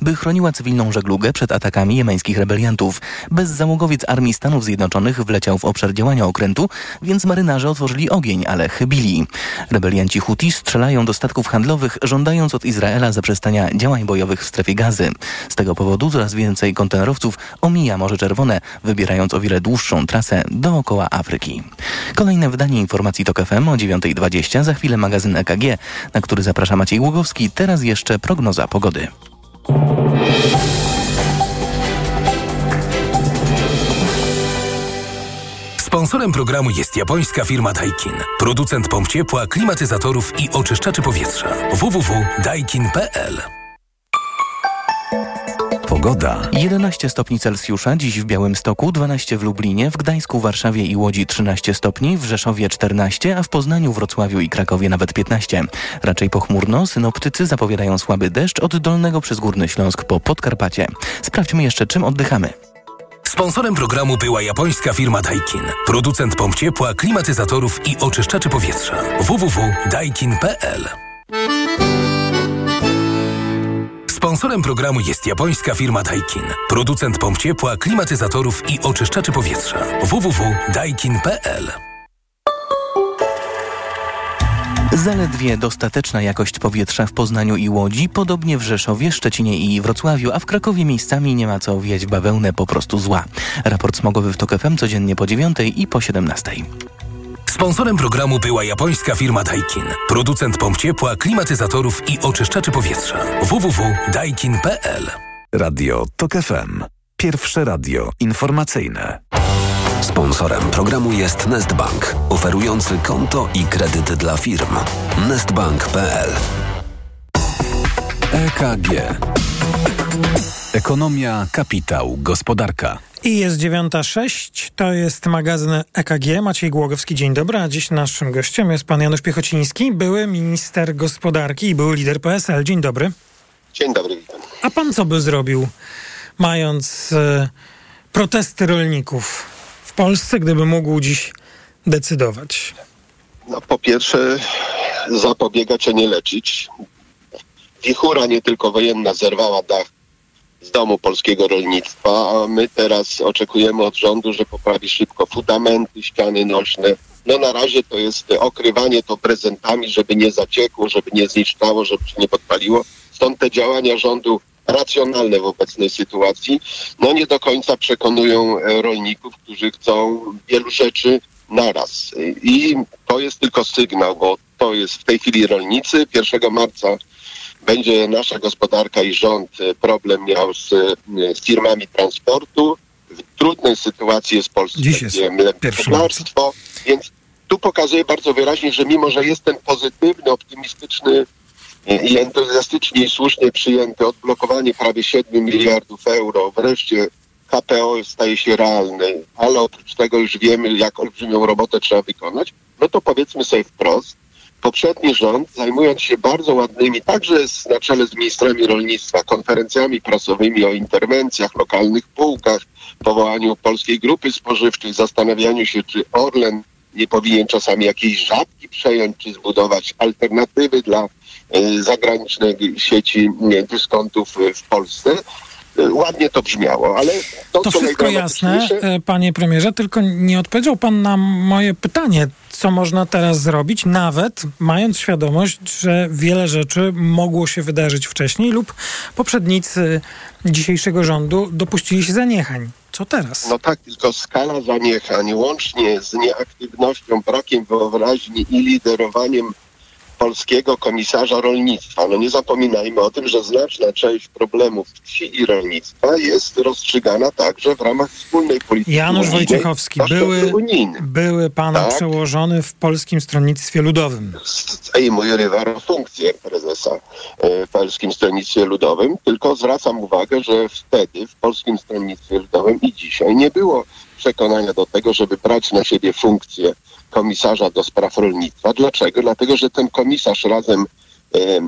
by chroniła cywilną żeglugę przed atakami jemeńskich rebeliantów. Bezzałogowiec Armii Stanów Zjednoczonych wleciał w obszar działania okrętu, więc marynarze otworzyli ogień, ale chybili. Rebelianci Houthi strzelają do statków handlowych, żądając od Izraela zaprzestania działań bojowych w strefie gazy. Z tego powodu coraz więcej kontenerowców omija Morze Czerwone, wybierając o wiele dłuższą trasę dookoła Afryki. Kolejne wydanie informacji TOK FM o 9.20, za chwilę magazyn EKG, na który zaprasza Maciej Ługowski. Teraz jeszcze prognoza pogody. Sponsorem programu jest japońska firma Daikin. Producent pomp ciepła, klimatyzatorów i oczyszczaczy powietrza. www.daikin.pl Pogoda. 11 stopni Celsjusza, dziś w Białymstoku, 12 w Lublinie, w Gdańsku, Warszawie i Łodzi 13 stopni, w Rzeszowie 14, a w Poznaniu, Wrocławiu i Krakowie nawet 15. Raczej pochmurno, synoptycy zapowiadają słaby deszcz od Dolnego przez Górny Śląsk po Podkarpacie. Sprawdźmy jeszcze, czym oddychamy. Sponsorem programu była japońska firma Daikin. Producent pomp ciepła, klimatyzatorów i oczyszczaczy powietrza. www.daikin.pl Sponsorem programu jest japońska firma Daikin. Producent pomp ciepła, klimatyzatorów i oczyszczaczy powietrza. www.daikin.pl Zaledwie dostateczna jakość powietrza w Poznaniu i Łodzi, podobnie w Rzeszowie, Szczecinie i Wrocławiu, a w Krakowie miejscami nie ma co owijać bawełnę po prostu zła. Raport smogowy w TOK FM codziennie po 9 i po 17. Sponsorem programu była japońska firma Daikin. Producent pomp ciepła, klimatyzatorów i oczyszczaczy powietrza. www.daikin.pl Radio TOK FM. Pierwsze radio informacyjne. Sponsorem programu jest Nestbank, oferujący konto i kredyt dla firm. Nestbank.pl EKG. Ekonomia, kapitał, gospodarka. I jest 9.06, to jest magazyn EKG. Maciej Głogowski, dzień dobry. A dziś naszym gościem jest pan Janusz Piechociński, były minister gospodarki i były lider PSL. Dzień dobry. Dzień dobry, witam. A pan co by zrobił, mając e, protesty rolników w Polsce, gdyby mógł dziś decydować? No, po pierwsze, zapobiegać, a nie leczyć. Wichura nie tylko wojenna zerwała dach z domu polskiego rolnictwa, a my teraz oczekujemy od rządu, że poprawi szybko fundamenty, ściany nośne. No na razie to jest okrywanie to prezentami, żeby nie zaciekło, żeby nie zniszczało, żeby się nie podpaliło. Stąd te działania rządu racjonalne w obecnej sytuacji, no nie do końca przekonują e, rolników, którzy chcą wielu rzeczy naraz. I to jest tylko sygnał, bo to jest w tej chwili rolnicy. 1 marca będzie nasza gospodarka i rząd e, problem miał z, e, z firmami transportu. W trudnej sytuacji jest polskie mleczarstwo, więc tu pokazuje bardzo wyraźnie, że mimo, że jest ten pozytywny, optymistyczny i entuzjastycznie i słusznie przyjęte odblokowanie prawie 7 miliardów euro, wreszcie KPO staje się realny, ale oprócz tego już wiemy, jak olbrzymią robotę trzeba wykonać, no to powiedzmy sobie wprost, poprzedni rząd, zajmując się bardzo ładnymi, także z, na czele z ministrami rolnictwa, konferencjami prasowymi o interwencjach, lokalnych półkach, powołaniu Polskiej Grupy Spożywczej, zastanawianiu się, czy Orlen nie powinien czasami jakiejś żabki przejąć, czy zbudować alternatywy dla y, zagranicznej sieci dyskontów w Polsce. Ładnie to brzmiało, ale to, to wszystko jasne, panie premierze, tylko nie odpowiedział pan na moje pytanie, co można teraz zrobić, nawet mając świadomość, że wiele rzeczy mogło się wydarzyć wcześniej lub poprzednicy dzisiejszego rządu dopuścili się zaniechań. Co teraz? No tak, tylko skala zaniechań, łącznie z nieaktywnością, brakiem wyobraźni i liderowaniem polskiego komisarza rolnictwa. No nie zapominajmy o tym, że znaczna część problemów wsi i rolnictwa jest rozstrzygana także w ramach wspólnej polityki Janusz Wojciechowski, były, były pana tak? przełożony w Polskim Stronnictwie Ludowym. Zajmuje rywar funkcję prezesa e, w Polskim Stronnictwie Ludowym, tylko zwracam uwagę, że wtedy w Polskim Stronnictwie Ludowym i dzisiaj nie było przekonania do tego, żeby brać na siebie funkcję komisarza do spraw rolnictwa. Dlaczego? Dlatego, że ten komisarz razem e, e,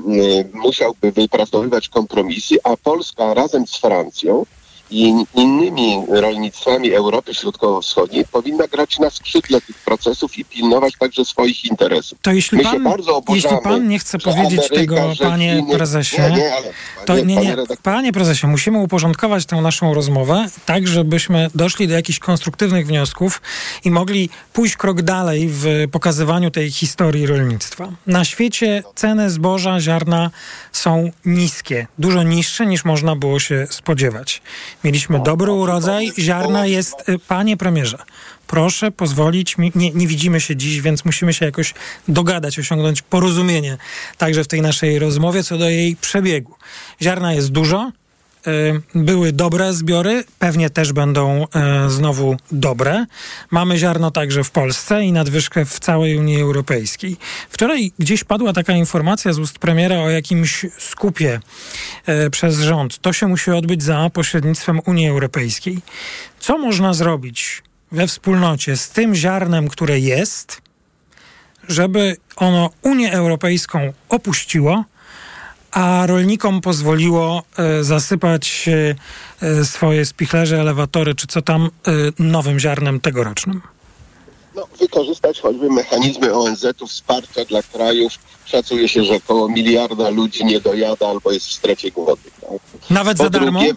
musiałby wypracowywać kompromisy, a Polska razem z Francją i innymi rolnictwami Europy Środkowo-Wschodniej powinna grać na skrzydle tych procesów i pilnować także swoich interesów. To jeśli My pan, jeśli pan nie chce powiedzieć Ameryka, tego, panie Chiny- prezesie, Nie, nie, ale to panie, nie, panie nie, redaktorze, panie prezesie, musimy uporządkować tę naszą rozmowę tak, żebyśmy doszli do jakichś konstruktywnych wniosków i mogli pójść krok dalej w pokazywaniu tej historii rolnictwa. Na świecie ceny zboża, ziarna są niskie, dużo niższe niż można było się spodziewać. Mieliśmy dobry urodzaj, ziarna jest, y, panie premierze, Proszę pozwolić mi, nie, nie widzimy się dziś, więc musimy się jakoś dogadać, osiągnąć porozumienie także w tej naszej rozmowie co do jej przebiegu. Ziarna jest dużo, były dobre zbiory, pewnie też będą y, znowu dobre. Mamy ziarno także w Polsce i nadwyżkę w całej Unii Europejskiej. Wczoraj gdzieś padła taka informacja z ust premiera o jakimś skupie y, przez rząd. To się musi odbyć za pośrednictwem Unii Europejskiej. Co można zrobić we wspólnocie z tym ziarnem, które jest, żeby ono Unię Europejską opuściło, a rolnikom pozwoliło e, zasypać e, e, swoje spichlerze, elewatory, czy co tam, nowym ziarnem tegorocznym. no, wykorzystać choćby mechanizmy ONZ-u wsparcia dla krajów. Szacuje się, że około miliarda ludzi nie dojada albo jest w strefie głody. Tak? Nawet Po za darmo? drugie,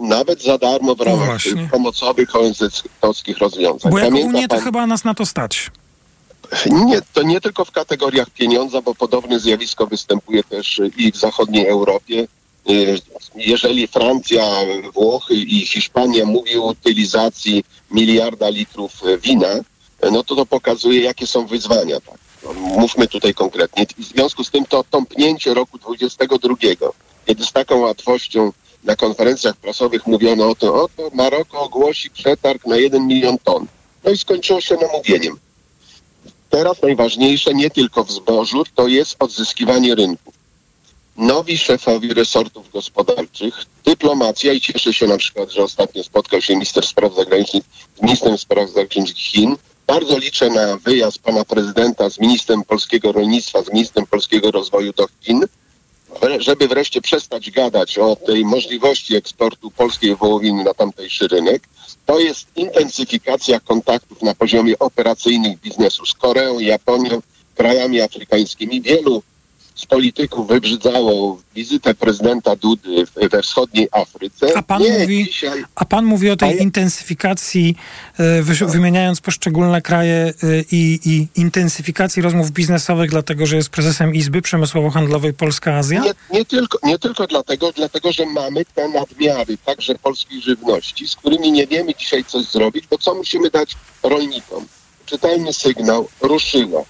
nawet za darmo w ramach tych pomocowych ONZ-owskich rozwiązań. Bo jako Pamięta Unię to pan- chyba nas na to stać. Nie, to nie tylko w kategoriach pieniądza, bo podobne zjawisko występuje też i w zachodniej Europie. Y, Jeżeli Francja, Włochy i Hiszpania mówi o utylizacji miliarda litrów wina, no to to pokazuje, jakie są wyzwania. Tak? No, Mówmy tutaj konkretnie. W związku z tym to tąpnięcie roku 22, kiedy z taką łatwością na konferencjach prasowych mówiono o tym, oto Maroko ogłosi przetarg na 1 milion ton. No i skończyło się namówieniem. Teraz najważniejsze nie tylko w zbożu, to jest odzyskiwanie rynków. Nowi szefowi resortów gospodarczych, dyplomacja i cieszę się na przykład, że ostatnio spotkał się minister spraw zagranicznych z ministrem spraw zagranicznych Chin. Bardzo liczę na wyjazd pana prezydenta z ministrem polskiego rolnictwa, z ministrem polskiego rozwoju do Chin, żeby wreszcie przestać gadać o tej możliwości eksportu polskiej wołowiny na tamtejszy rynek. To jest intensyfikacja kontaktów na poziomie operacyjnych biznesu z Koreą, Japonią, krajami afrykańskimi. Wielu z polityków wybrzydzało wizytę prezydenta Dudy we wschodniej Afryce. A pan Nie, mówi- dzisiaj A pan mówi o tej intensyfikacji, e, wy- wymieniając poszczególne kraje e, i, i intensyfikacji rozmów biznesowych, dlatego że jest prezesem Izby Przemysłowo-Handlowej Polska-Azja? Nie, nie, tylko, nie tylko dlatego, dlatego, że mamy te nadmiary także polskiej żywności, z którymi nie wiemy dzisiaj coś zrobić, bo co musimy dać rolnikom? Czytelny sygnał, ruszyło.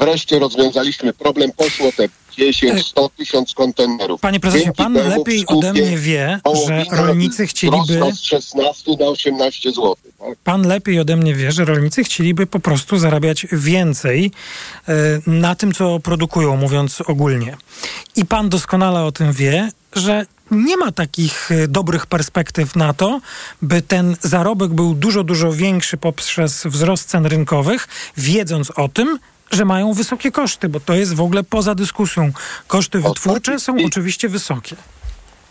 Wreszcie rozwiązaliśmy problem, poszło te 10, 100 tysiąc kontenerów. Panie prezesie, Dzięki pan lepiej ode mnie wie, że rolnicy chcieliby... z 16 na 18 zł. Tak? Pan lepiej ode mnie wie, że rolnicy chcieliby po prostu zarabiać więcej e, na tym, co produkują, mówiąc ogólnie. I pan doskonale o tym wie, że nie ma takich e, dobrych perspektyw na to, by ten zarobek był dużo, dużo większy poprzez wzrost cen rynkowych, wiedząc o tym, że mają wysokie koszty, bo to jest w ogóle poza dyskusją. Koszty wytwórcze są i- oczywiście wysokie.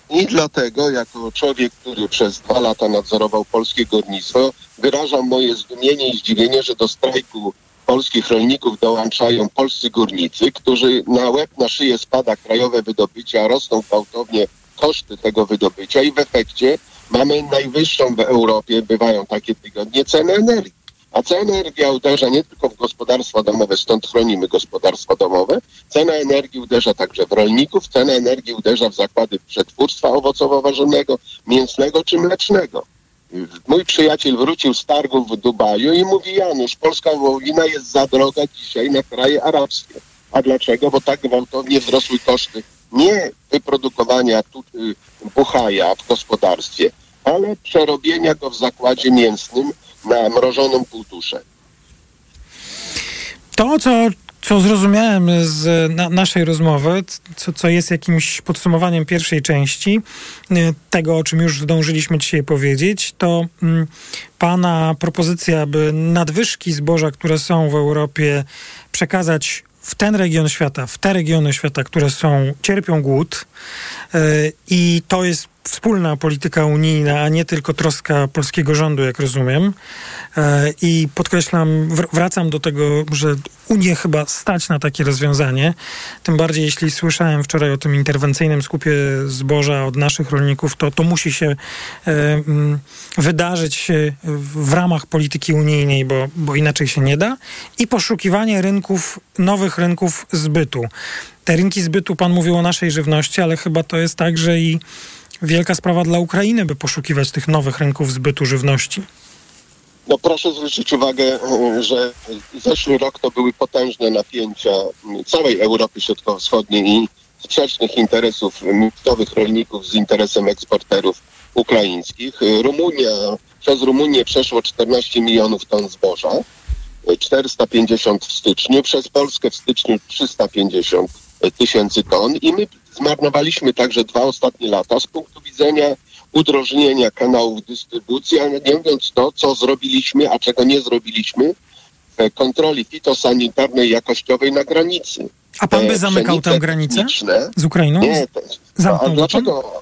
I dlatego, jako człowiek, który przez dwa lata nadzorował polskie górnictwo, wyrażam moje zdumienie i zdziwienie, że do strajku polskich rolników dołączają polscy górnicy, którzy na łeb na szyję spada krajowe wydobycie, a rosną gwałtownie koszty tego wydobycia i w efekcie mamy najwyższą w Europie, bywają takie tygodnie, cenę energii. A cena energii uderza nie tylko w gospodarstwa domowe, stąd chronimy gospodarstwa domowe. Cena energii uderza także w rolników, cena energii uderza w zakłady przetwórstwa owocowo-warzonego, mięsnego czy mlecznego. Mój przyjaciel wrócił z targów w Dubaju i mówi Janusz, polska wołowina jest za droga dzisiaj na kraje arabskie. A dlaczego? Bo tak gwałtownie wzrosły koszty nie wyprodukowania tu, y, buchaja w gospodarstwie, ale przerobienia go w zakładzie mięsnym na mrożoną półtuszę. To, co, co zrozumiałem z na, naszej rozmowy, co, co jest jakimś podsumowaniem pierwszej części, y, tego, o czym już zdążyliśmy dzisiaj powiedzieć, to mm, Pana propozycja, by nadwyżki zboża, które są w Europie, przekazać w ten region świata, w te regiony świata, które są, cierpią głód y, i to jest wspólna polityka unijna, a nie tylko troska polskiego rządu, jak rozumiem. E, I podkreślam, wracam do tego, że Unię chyba stać na takie rozwiązanie. Tym bardziej, jeśli słyszałem wczoraj o tym interwencyjnym skupie zboża od naszych rolników, to to musi się e, mm, wydarzyć w ramach polityki unijnej, bo, bo inaczej się nie da. I poszukiwanie rynków, nowych rynków zbytu. Te rynki zbytu, pan mówił o naszej żywności, ale chyba to jest także i wielka sprawa dla Ukrainy, by poszukiwać tych nowych rynków zbytu żywności. No proszę zwrócić uwagę, że zeszły rok to były potężne napięcia całej Europy Środkowo-Wschodniej i sprzecznych interesów miejscowych rolników z interesem eksporterów ukraińskich. Rumunia, przez Rumunię przeszło 14 milionów ton zboża, 450 w styczniu, przez Polskę w styczniu 350 tysięcy ton i my zmarnowaliśmy także dwa ostatnie lata z punktu widzenia udrożnienia kanałów dystrybucji, a nie mówiąc to, co zrobiliśmy, a czego nie zrobiliśmy w kontroli fitosanitarnej jakościowej na granicy. A pan by zamykał tę granicę z Ukrainą? Nie, to, no, a dlaczego?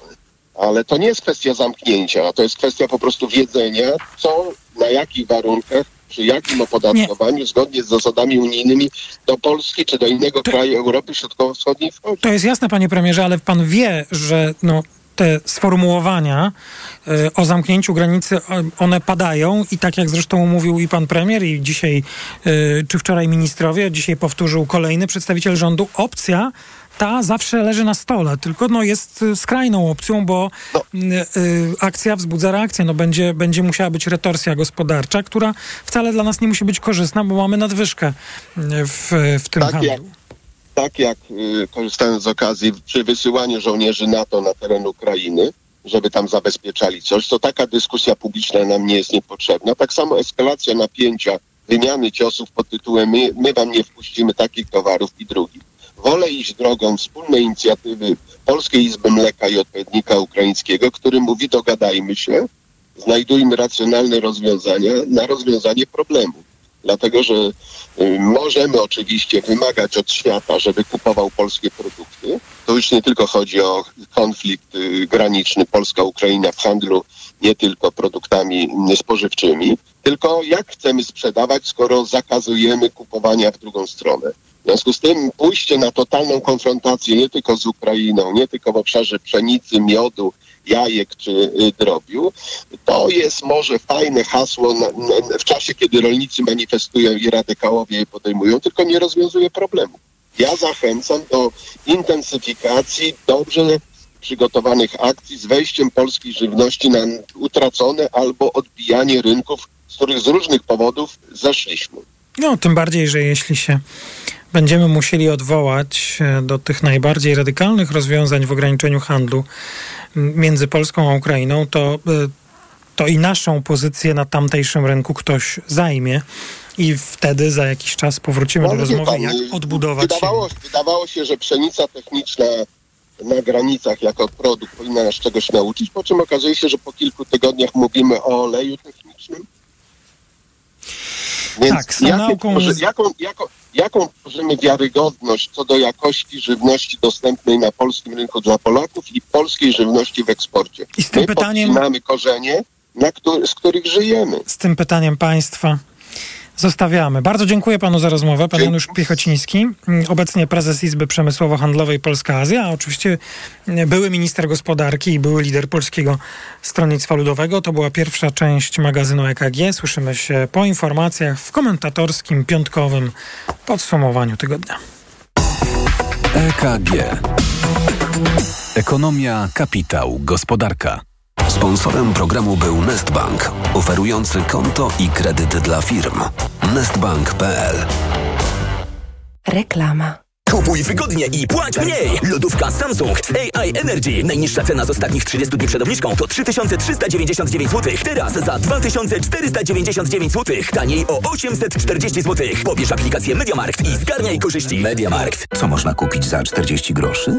Ale to nie jest kwestia zamknięcia, to jest kwestia po prostu wiedzenia, co, na jakich warunkach przy jakim opodatkowaniu nie. zgodnie z zasadami unijnymi do Polski czy do innego to, kraju Europy Środkowo-Wschodniej wchodzi. To jest jasne, panie premierze, ale pan wie, że no, te sformułowania y, o zamknięciu granicy, one padają i tak jak zresztą mówił i pan premier i dzisiaj, y, czy wczoraj ministrowie, dzisiaj powtórzył kolejny przedstawiciel rządu, opcja ta zawsze leży na stole, tylko no, jest y, skrajną opcją, bo no. y, y, akcja wzbudza reakcję. No, będzie, będzie musiała być retorsja gospodarcza, która wcale dla nas nie musi być korzystna, bo mamy nadwyżkę w, w tym tak handlu. Jak, tak jak korzystając z okazji przy wysyłaniu żołnierzy NATO na teren Ukrainy, żeby tam zabezpieczali coś, to taka dyskusja publiczna nam nie jest niepotrzebna. Tak samo eskalacja napięcia, wymiany ciosów pod tytułem my, my wam nie wpuścimy takich towarów i drugich wolę iść drogą wspólnej inicjatywy Polskiej Izby Mleka i odpowiednika ukraińskiego, który mówi dogadajmy się, znajdujmy racjonalne rozwiązania na rozwiązanie problemu. Dlatego, że y, możemy oczywiście wymagać od świata, żeby kupował polskie produkty. To już nie tylko chodzi o konflikt y, graniczny Polska-Ukraina w handlu nie tylko produktami spożywczymi, tylko jak chcemy sprzedawać, skoro zakazujemy kupowania w drugą stronę. W związku z tym pójście na totalną konfrontację nie tylko z Ukrainą, nie tylko w obszarze pszenicy, miodu, jajek czy y, drobiu, to jest może fajne hasło w czasie, kiedy rolnicy manifestują i radykałowie je podejmują, tylko nie rozwiązuje problemu. Ja zachęcam do intensyfikacji dobrze przygotowanych akcji z wejściem polskiej żywności na utracone albo odbijanie rynków, z których z różnych powodów zeszliśmy. No, tym bardziej, że jeśli się będziemy musieli odwołać do tych najbardziej radykalnych rozwiązań w ograniczeniu handlu między Polską a Ukrainą, to, e, to i naszą pozycję na tamtejszym rynku ktoś zajmie. I wtedy za jakiś czas powrócimy no, do rozmowy, pan, jak odbudować wydawało, się. Wydawało się, że pszenica techniczna na granicach jako produkt powinna nas czegoś nauczyć, po czym okazuje się, że po kilku tygodniach mówimy o oleju technicznym. Więc tak, z jakie, nauką... Może, jaką, jaką, jaką tworzymy wiarygodność co do jakości żywności dostępnej na polskim rynku dla Polaków i polskiej żywności w eksporcie? I z tym My pytaniem... mamy korzenie, który, z których żyjemy. Z tym pytaniem państwa zostawiamy. Bardzo dziękuję panu za rozmowę. Pan Janusz Piechociński, obecnie prezes Izby Przemysłowo-Handlowej Polska-Azja, a oczywiście były minister gospodarki i były lider Polskiego Stronnictwa Ludowego. To była pierwsza część magazynu EKG. Słyszymy się po informacjach w komentatorskim, piątkowym podsumowaniu tygodnia. EKG. Ekonomia, kapitał, gospodarka. Sponsorem programu był Nestbank, oferujący konto i kredyt dla firm. Nestbank.pl Reklama. Kupuj wygodnie i płać mniej! Lodówka Samsung z AI Energy. Najniższa cena z ostatnich 30 dni przed obniżką to 3399 zł. Teraz za 2499 zł. Taniej o 840 zł. Pobierz aplikację MediaMarkt i zgarniaj korzyści. MediaMarkt. Co można kupić za 40 groszy?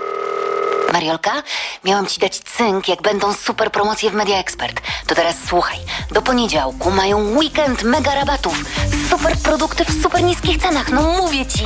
Mariolka, miałam ci dać cynk, jak będą super promocje w Media Expert. To teraz słuchaj. Do poniedziałku mają weekend mega rabatów. Super produkty w super niskich cenach. No mówię ci.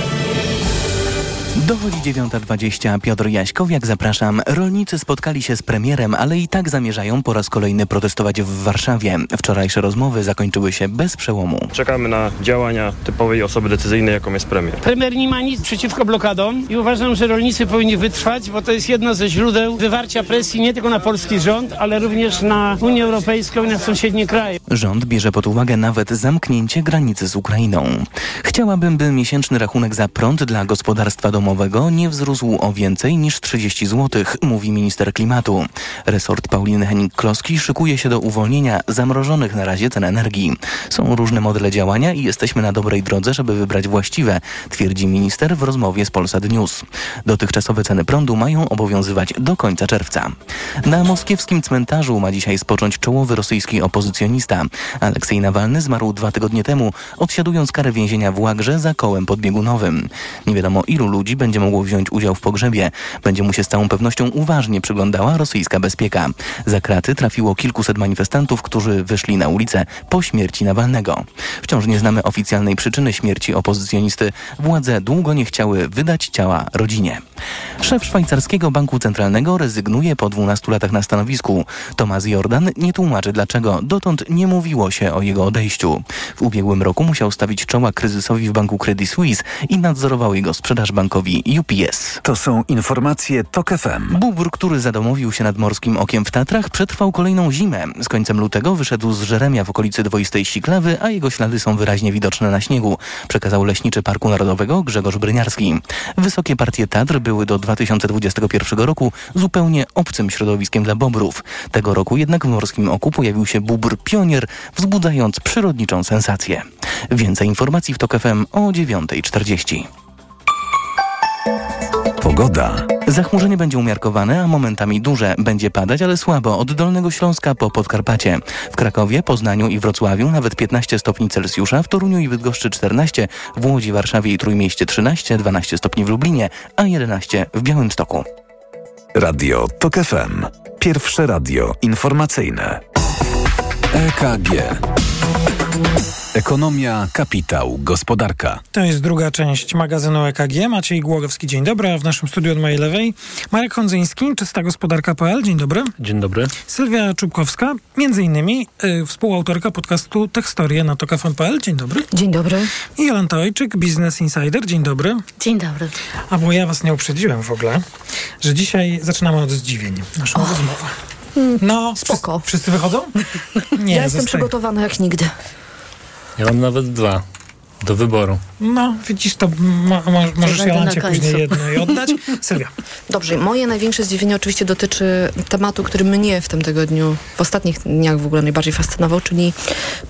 Dochodzi 9.20. Piotr Jaśkowiak, zapraszam. Rolnicy spotkali się z premierem, ale i tak zamierzają po raz kolejny protestować w Warszawie. Wczorajsze rozmowy zakończyły się bez przełomu. Czekamy na działania typowej osoby decyzyjnej, jaką jest premier. Premier nie ma nic przeciwko blokadom i uważam, że rolnicy powinni wytrwać, bo to jest jedno ze źródeł wywarcia presji nie tylko na polski rząd, ale również na Unię Europejską i na sąsiednie kraje. Rząd bierze pod uwagę nawet zamknięcie granicy z Ukrainą. Chciałabym, by miesięczny rachunek za prąd dla gospodarstwa domowego nie wzrósł o więcej niż 30 zł, mówi minister klimatu. Resort Pauliny Henning-Kloski szykuje się do uwolnienia zamrożonych na razie cen energii. Są różne modele działania i jesteśmy na dobrej drodze, żeby wybrać właściwe, twierdzi minister w rozmowie z Polsat News. Dotychczasowe ceny prądu mają obowiązywać do końca czerwca. Na moskiewskim cmentarzu ma dzisiaj spocząć czołowy rosyjski opozycjonista. Aleksiej Nawalny zmarł dwa tygodnie temu, odsiadując karę więzienia w Łagrze za kołem podbiegunowym. Nie wiadomo ilu ludzi będzie mogło wziąć udział w pogrzebie. Będzie mu się z całą pewnością uważnie przyglądała rosyjska bezpieka. Za kraty trafiło kilkuset manifestantów, którzy wyszli na ulicę po śmierci Nawalnego. Wciąż nie znamy oficjalnej przyczyny śmierci opozycjonisty. Władze długo nie chciały wydać ciała rodzinie. Szef szwajcarskiego banku centralnego rezygnuje po 12 latach na stanowisku. Tomasz Jordan nie tłumaczy dlaczego. Dotąd nie mówiło się o jego odejściu. W ubiegłym roku musiał stawić czoła kryzysowi w banku Credit Suisse i nadzorował jego sprzedaż bankowi UPS. To są informacje TOK FM. Bóbr, który zadomowił się nad Morskim Okiem w Tatrach, przetrwał kolejną zimę. Z końcem lutego wyszedł z Żeremia w okolicy dwoistej Siklawy, a jego ślady są wyraźnie widoczne na śniegu, przekazał leśniczy Parku Narodowego Grzegorz Bryniarski. Wysokie partie Tatr były do 2021 roku zupełnie obcym środowiskiem dla bobrów. Tego roku jednak w Morskim Oku pojawił się bóbr pionier, wzbudzając przyrodniczą sensację. Więcej informacji w TOK FM o 9.40. Pogoda. Zachmurzenie będzie umiarkowane, a momentami duże. Będzie padać, ale słabo od Dolnego Śląska po Podkarpacie. W Krakowie, Poznaniu i Wrocławiu nawet 15 stopni Celsjusza, w Toruniu i Bydgoszczy 14, w Łodzi, Warszawie i Trójmieście 13, 12 stopni w Lublinie, a 11 w Białymstoku. Radio TOK FM. Pierwsze radio informacyjne. EKG. Ekonomia, kapitał, gospodarka. To jest druga część magazynu EKG. Maciej Głogowski, dzień dobry. A w naszym studiu od mojej lewej Marek Hondzyński, czystagospodarka.pl. Dzień dobry. Dzień dobry. Sylwia Czubkowska, między innymi y, współautorka podcastu Tekstorie na tokafm.pl. Dzień dobry. Dzień dobry. I Jolanta Ojczyk, Business Insider. Dzień dobry. Dzień dobry. A bo ja was nie uprzedziłem w ogóle, że dzisiaj zaczynamy od zdziwień naszą oh. rozmowę. No, spoko. Wszyscy, wszyscy wychodzą? Nie, ja jestem przygotowana jak nigdy. Ja mam nawet dwa do wyboru. No, widzisz, to ma, ma, możesz Jolancie później jedno i oddać. Sylwia. Dobrze, moje największe zdziwienie oczywiście dotyczy tematu, który mnie w tym tygodniu, w ostatnich dniach w ogóle najbardziej fascynował, czyli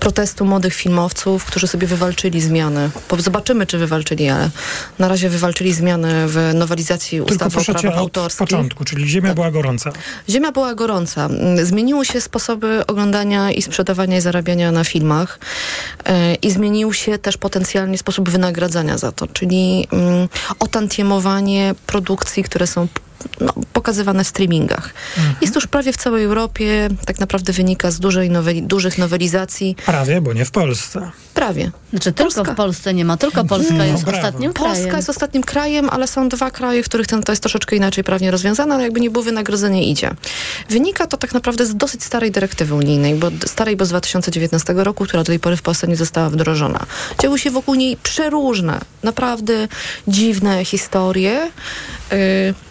protestu młodych filmowców, którzy sobie wywalczyli zmiany. Zobaczymy, czy wywalczyli, ale na razie wywalczyli zmiany w nowelizacji ustawy o prawach autorskich. Od początku, czyli ziemia tak. była gorąca. Ziemia była gorąca. Zmieniły się sposoby oglądania i sprzedawania i zarabiania na filmach yy, i zmienił się też potencjalnie sposób wynagradzania za to, czyli um, otantiemowanie produkcji, które są no, pokazywane w streamingach. Jest to już prawie w całej Europie, tak naprawdę wynika z dużej noweli, dużych nowelizacji. Prawie, bo nie w Polsce. Prawie. Znaczy tylko w Polsce nie ma, tylko Polska No, jest brawo. ostatnim Polska krajem. jest ostatnim krajem, ale są dwa kraje, w których ten, to jest troszeczkę inaczej prawnie rozwiązane, ale jakby nie było wynagrodzenie idzie. Wynika to tak naprawdę z dosyć starej dyrektywy unijnej, bo starej, bo z 2019 roku, która do tej pory w Polsce nie została wdrożona. Działy się wokół niej przeróżne, naprawdę dziwne historie yy,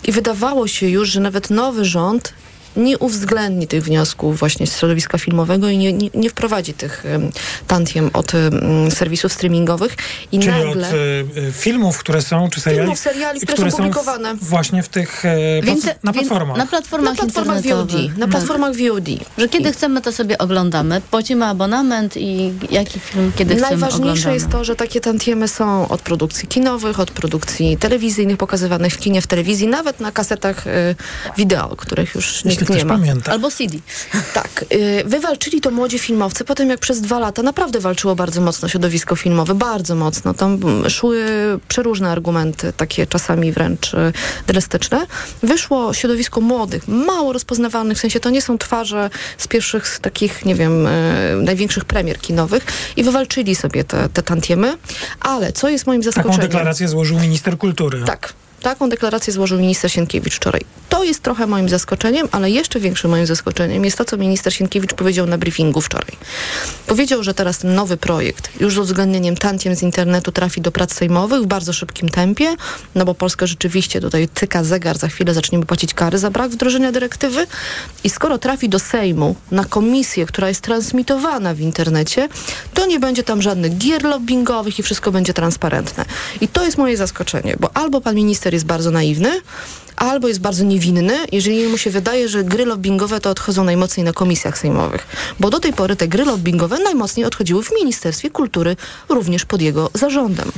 i wydawało się już, że nawet nowy rząd nie uwzględni tych wniosków właśnie z środowiska filmowego i nie, nie, nie wprowadzi tych um, tantiem od um, serwisów streamingowych. I Czyli nagle... od y, y, filmów, które są, czy seriali, Filmów, seriali, które są publikowane. w, właśnie w tych y, W plat- inter- na platformach. Na platformach, Na platformach VOD. Na Tak. platformach VOD. Że kiedy chcemy, to sobie oglądamy. Płacimy abonament i jaki film, kiedy chcemy, Najważniejsze oglądamy. jest to, że takie tantiemy są od produkcji kinowych, od produkcji telewizyjnych pokazywanych w kinie, w telewizji, nawet na kasetach y, wideo, których już Jeśli nie ma. pamięta. Albo CD. Tak. Y, wywalczyli to młodzi filmowcy, po tym jak przez dwa lata naprawdę walczyło bardzo mocno środowisko filmowe, bardzo mocno. Tam mm, szły przeróżne argumenty, takie czasami wręcz y, drastyczne. Wyszło środowisko młodych, mało rozpoznawalnych, w sensie to nie są twarze z pierwszych z takich, nie wiem, y, największych premier kinowych i wywalczyli sobie te, te tantiemy. Ale co jest moim Taką zaskoczeniem? deklarację złożył minister kultury. Tak. Taką deklarację złożył minister Sienkiewicz wczoraj. To jest trochę moim zaskoczeniem, ale jeszcze większym moim zaskoczeniem jest to, co minister Sienkiewicz powiedział na briefingu wczoraj. Powiedział, że teraz ten nowy projekt, już z uwzględnieniem tantiem z internetu, trafi do prac sejmowych w bardzo szybkim tempie, no bo Polska rzeczywiście tutaj tyka zegar, za chwilę zaczniemy płacić kary za brak wdrożenia dyrektywy i skoro trafi do Sejmu na komisję, która jest transmitowana w internecie, to nie będzie tam żadnych gier lobbyingowych i wszystko będzie transparentne. I to jest moje zaskoczenie, bo albo pan minister jest bardzo naiwny, albo jest bardzo niewinny, jeżeli mu się wydaje, że gry lobbyingowe to odchodzą najmocniej na komisjach sejmowych. Bo do tej pory te gry lobbyingowe najmocniej odchodziły w Ministerstwie Kultury, również pod jego zarządem.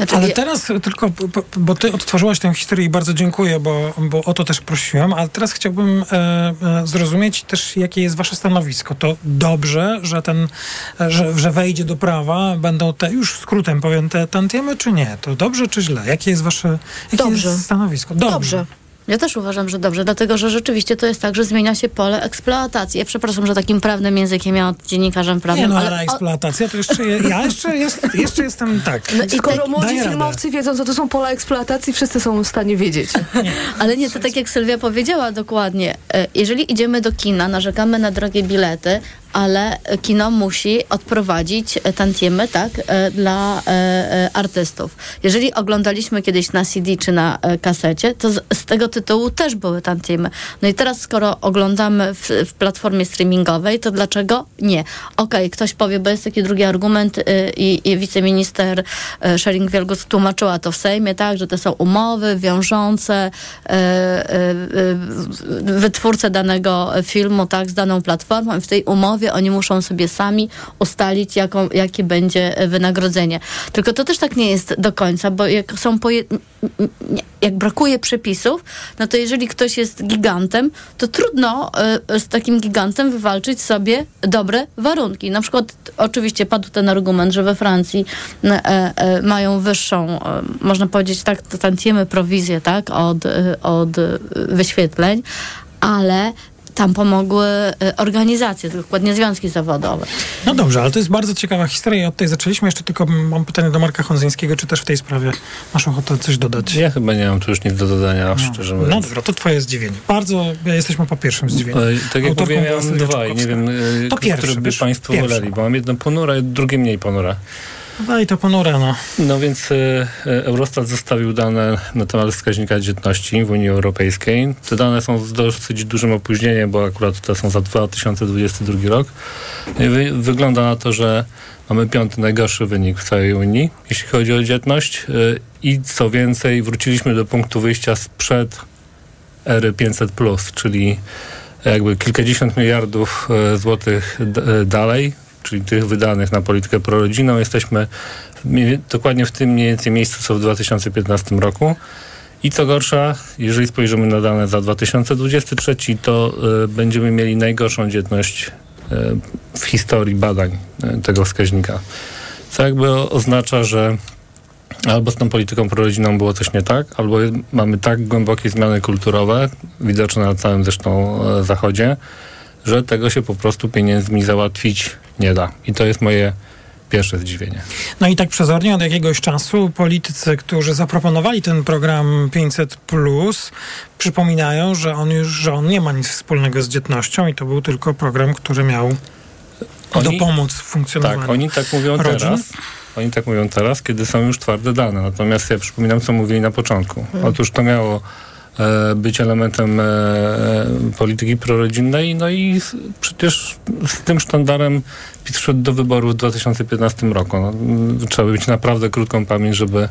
Znaczy, Ale teraz tylko, bo, ty odtworzyłaś tę historię i bardzo dziękuję, bo, bo o to też prosiłem, ale teraz chciałbym e, e, zrozumieć też, jakie jest wasze stanowisko. To dobrze, że ten, że, że wejdzie do prawa, będą te, już skrótem powiem, te tantiemy, czy nie? To dobrze, czy źle? Jakie jest wasze jakie Dobrze. Jest stanowisko? Dobrze. Dobrze. Ja też uważam, że dobrze, dlatego że rzeczywiście to jest tak, że zmienia się pole eksploatacji. Ja przepraszam, że takim prawnym językiem ja od dziennikarzem prawnym, Nie no, ale eksploatacja to jeszcze, je- ja jeszcze, jest, jeszcze jestem tak. No i skoro młodzi daję radę. filmowcy wiedzą, co to są pola eksploatacji, wszyscy są w stanie wiedzieć. Ale nie, to tak jak Sylwia powiedziała dokładnie. E, Jeżeli idziemy do kina, narzekamy na drogie bilety, ale kino musi odprowadzić tantiemy, tak, e, dla e, e, artystów. Jeżeli oglądaliśmy kiedyś na CD czy na kasecie, to z, z tego tytułu też były tantiemy. No i teraz, skoro oglądamy w, w platformie streamingowej, to dlaczego nie? Okej, ktoś powie, bo jest taki drugi argument i, i wiceminister y, Schering-Wielgus tłumaczyła to w Sejmie, tak, że to są umowy wiążące wytwórcę danego filmu, tak, z daną platformą i w tej umowie oni muszą sobie sami ustalić, jaką, jakie będzie wynagrodzenie. Tylko to też tak nie jest do końca, bo jak są poje... jak brakuje przepisów, no to jeżeli ktoś jest gigantem, to trudno y, z takim gigantem wywalczyć sobie dobre warunki. Na przykład oczywiście padł ten argument, że we Francji e, e, mają wyższą, e, można powiedzieć tak, tantiemy prowizję, tak, od, e, od e, wyświetleń, ale tam pomogły e, organizacje, dokładnie związki zawodowe. No dobrze, ale to jest bardzo ciekawa historia i od tej zaczęliśmy. Jeszcze tylko mam pytanie do Marka Honzyńskiego, czy też w tej sprawie masz ochotę coś dodać? Ja chyba nie mam tu już nic do dodania, szczerze mówiąc. No dobra, to twoje zdziwienie. Bardzo, jesteśmy po pierwszym zdziwieniu. E, Tak jak mówiłem, była Sylwia dwa i nie wiem, e, To pierwsze, które by wiesz, Państwo pierwsze. woleli, bo mam jedno ponure, a drugie mniej ponure. Daj to ponure, no. No więc e, e, Eurostat zostawił dane na temat wskaźnika dzietności w Unii Europejskiej. Te dane są z dosyć dużym opóźnieniem, bo akurat te są za 2022 rok. I wy, wygląda na to, że mamy piąty najgorszy wynik w całej Unii, jeśli chodzi o dzietność. E, I co więcej, wróciliśmy do punktu wyjścia sprzed ery 500+, czyli jakby kilkadziesiąt miliardów złotych dalej, czyli tych wydanych na politykę prorodzinną. Jesteśmy dokładnie w tym mniej więcej miejscu, co w 2015 roku. I co gorsza, jeżeli spojrzymy na dane za 2023, to e, będziemy mieli najgorszą dzietność e, w historii badań e, tego wskaźnika. Co jakby oznacza, że albo z tą polityką prorodzinną było coś nie tak, albo mamy tak głębokie zmiany kulturowe, widoczne na całym zresztą zachodzie, że tego się po prostu pieniędzmi załatwić nie da. I to jest moje pierwsze zdziwienie. No i tak przezornie od jakiegoś czasu politycy, którzy zaproponowali ten program 500 plus, przypominają, że on już że on nie ma nic wspólnego z dzietnością i to był tylko program, który miał Oni- dopomóc w funkcjonowaniu. Tak, oni tak mówią rodzin. teraz. Oni tak mówią teraz, kiedy są już twarde dane. Natomiast ja przypominam, co mówili na początku. Hmm. Otóż to miało być elementem e, e, polityki prorodzinnej, no i przecież z tym sztandarem PiS szedł do wyborów w 2015 roku. No, trzeba mieć naprawdę krótką pamięć, żeby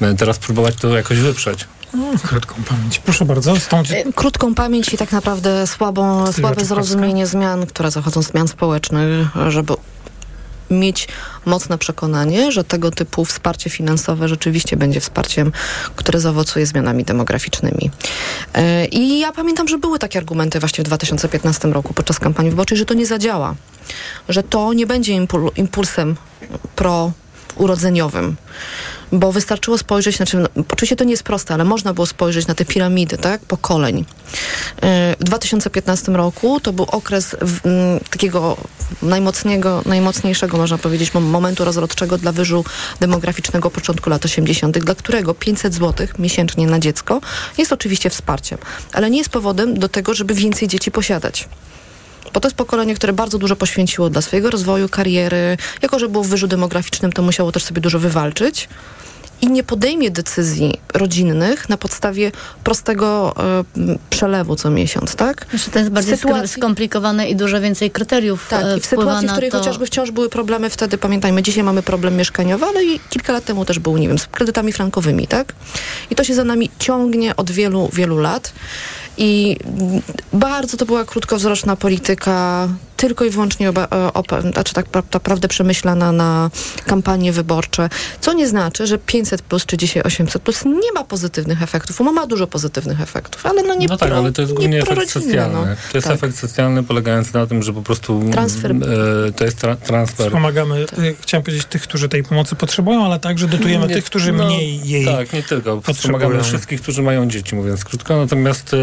e, teraz próbować to jakoś wyprzeć. O, krótką pamięć. Proszę bardzo. Z tą... E, Krótką pamięć i tak naprawdę słabą, słabe zrozumienie zmian, które zachodzą, zmian społecznych, żeby mieć mocne przekonanie, że tego typu wsparcie finansowe rzeczywiście będzie wsparciem, które zaowocuje zmianami demograficznymi. E, I ja pamiętam, że były takie argumenty właśnie w 2015 roku podczas kampanii wyborczej, że to nie zadziała, że to nie będzie impul- impulsem pro-urodzeniowym, bo wystarczyło spojrzeć, znaczy, no, oczywiście to nie jest proste, ale można było spojrzeć na te piramidy, tak, pokoleń. E, W 2015 roku to był okres w, m, takiego najmocniejszego, najmocniejszego, można powiedzieć, mom- momentu rozrodczego dla wyżu demograficznego początku lat 80., dla którego 500 zł miesięcznie na dziecko jest oczywiście wsparciem, ale nie jest powodem do tego, żeby więcej dzieci posiadać. Bo to jest pokolenie, które bardzo dużo poświęciło dla swojego rozwoju, kariery. Jako, że było w wyżu demograficznym, to musiało też sobie dużo wywalczyć. I nie podejmie decyzji rodzinnych na podstawie prostego m, przelewu co miesiąc, tak? Jeszcze to jest bardziej Sytuacji- skomplikowane i dużo więcej kryteriów Tak, e, i w sytuacji, w której to. chociażby wciąż były problemy wtedy, pamiętajmy, dzisiaj mamy problem mieszkaniowy, ale i kilka lat temu też był, nie wiem, z kredytami frankowymi, tak? I to się za nami ciągnie od wielu, wielu lat. I mm, bardzo to była krótkowzroczna polityka, tylko i wyłącznie oba, e, opa- znaczy tak pra- naprawdę przemyślana na kampanie wyborcze, co nie znaczy, że 500 plus czy dzisiaj 800 plus nie ma pozytywnych efektów. Ono ma dużo pozytywnych efektów, ale no nie no tak, pro, ale to jest nie głównie efekt prorodzinne, socjalny. no. To jest Tak. efekt socjalny polegający na tym, że po prostu Transfer. e, to jest tra- transfer. Wspomagamy, y, chciałem powiedzieć, tych, którzy tej pomocy potrzebują, ale także dotujemy Nie, tych, którzy no, mniej jej Tak, nie tylko. Wspomagamy wszystkich, którzy mają dzieci, mówiąc krótko. Natomiast e,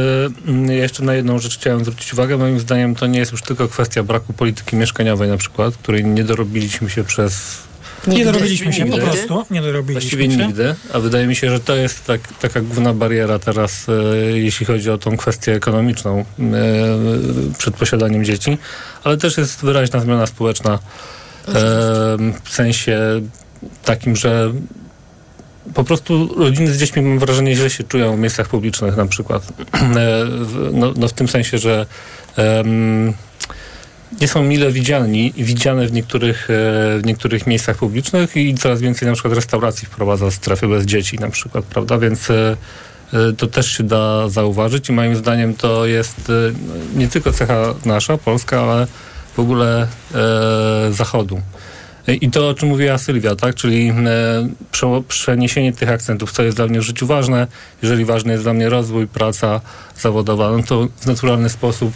mm, ja jeszcze na jedną rzecz chciałem zwrócić uwagę. Moim zdaniem to nie jest już tylko kwestia braku polityki mieszkaniowej na przykład, której nie dorobiliśmy się przez Nie dorobiliśmy się po Nigdy. prostu. Nie dorobiliśmy Właściwie się. nigdy, a wydaje mi się, że to jest tak, taka główna bariera teraz, e, jeśli chodzi o tą kwestię ekonomiczną e, przed posiadaniem dzieci, ale też jest wyraźna zmiana społeczna e, w sensie takim, że po prostu rodziny z dziećmi, mam wrażenie, źle się czują w miejscach publicznych na przykład. E, no, no w tym sensie, że em, nie są mile widziani, widziane w niektórych, e, w niektórych miejscach publicznych i coraz więcej na przykład restauracji wprowadza strefy bez dzieci na przykład, prawda? Więc e, to też się da zauważyć i moim zdaniem to jest nie tylko cecha nasza, polska, ale w ogóle e, zachodu. I to, o czym mówiła Sylwia, tak? Czyli e, prze, przeniesienie tych akcentów, co jest dla mnie w życiu ważne. Jeżeli ważny jest dla mnie rozwój, praca zawodowa, no to w naturalny sposób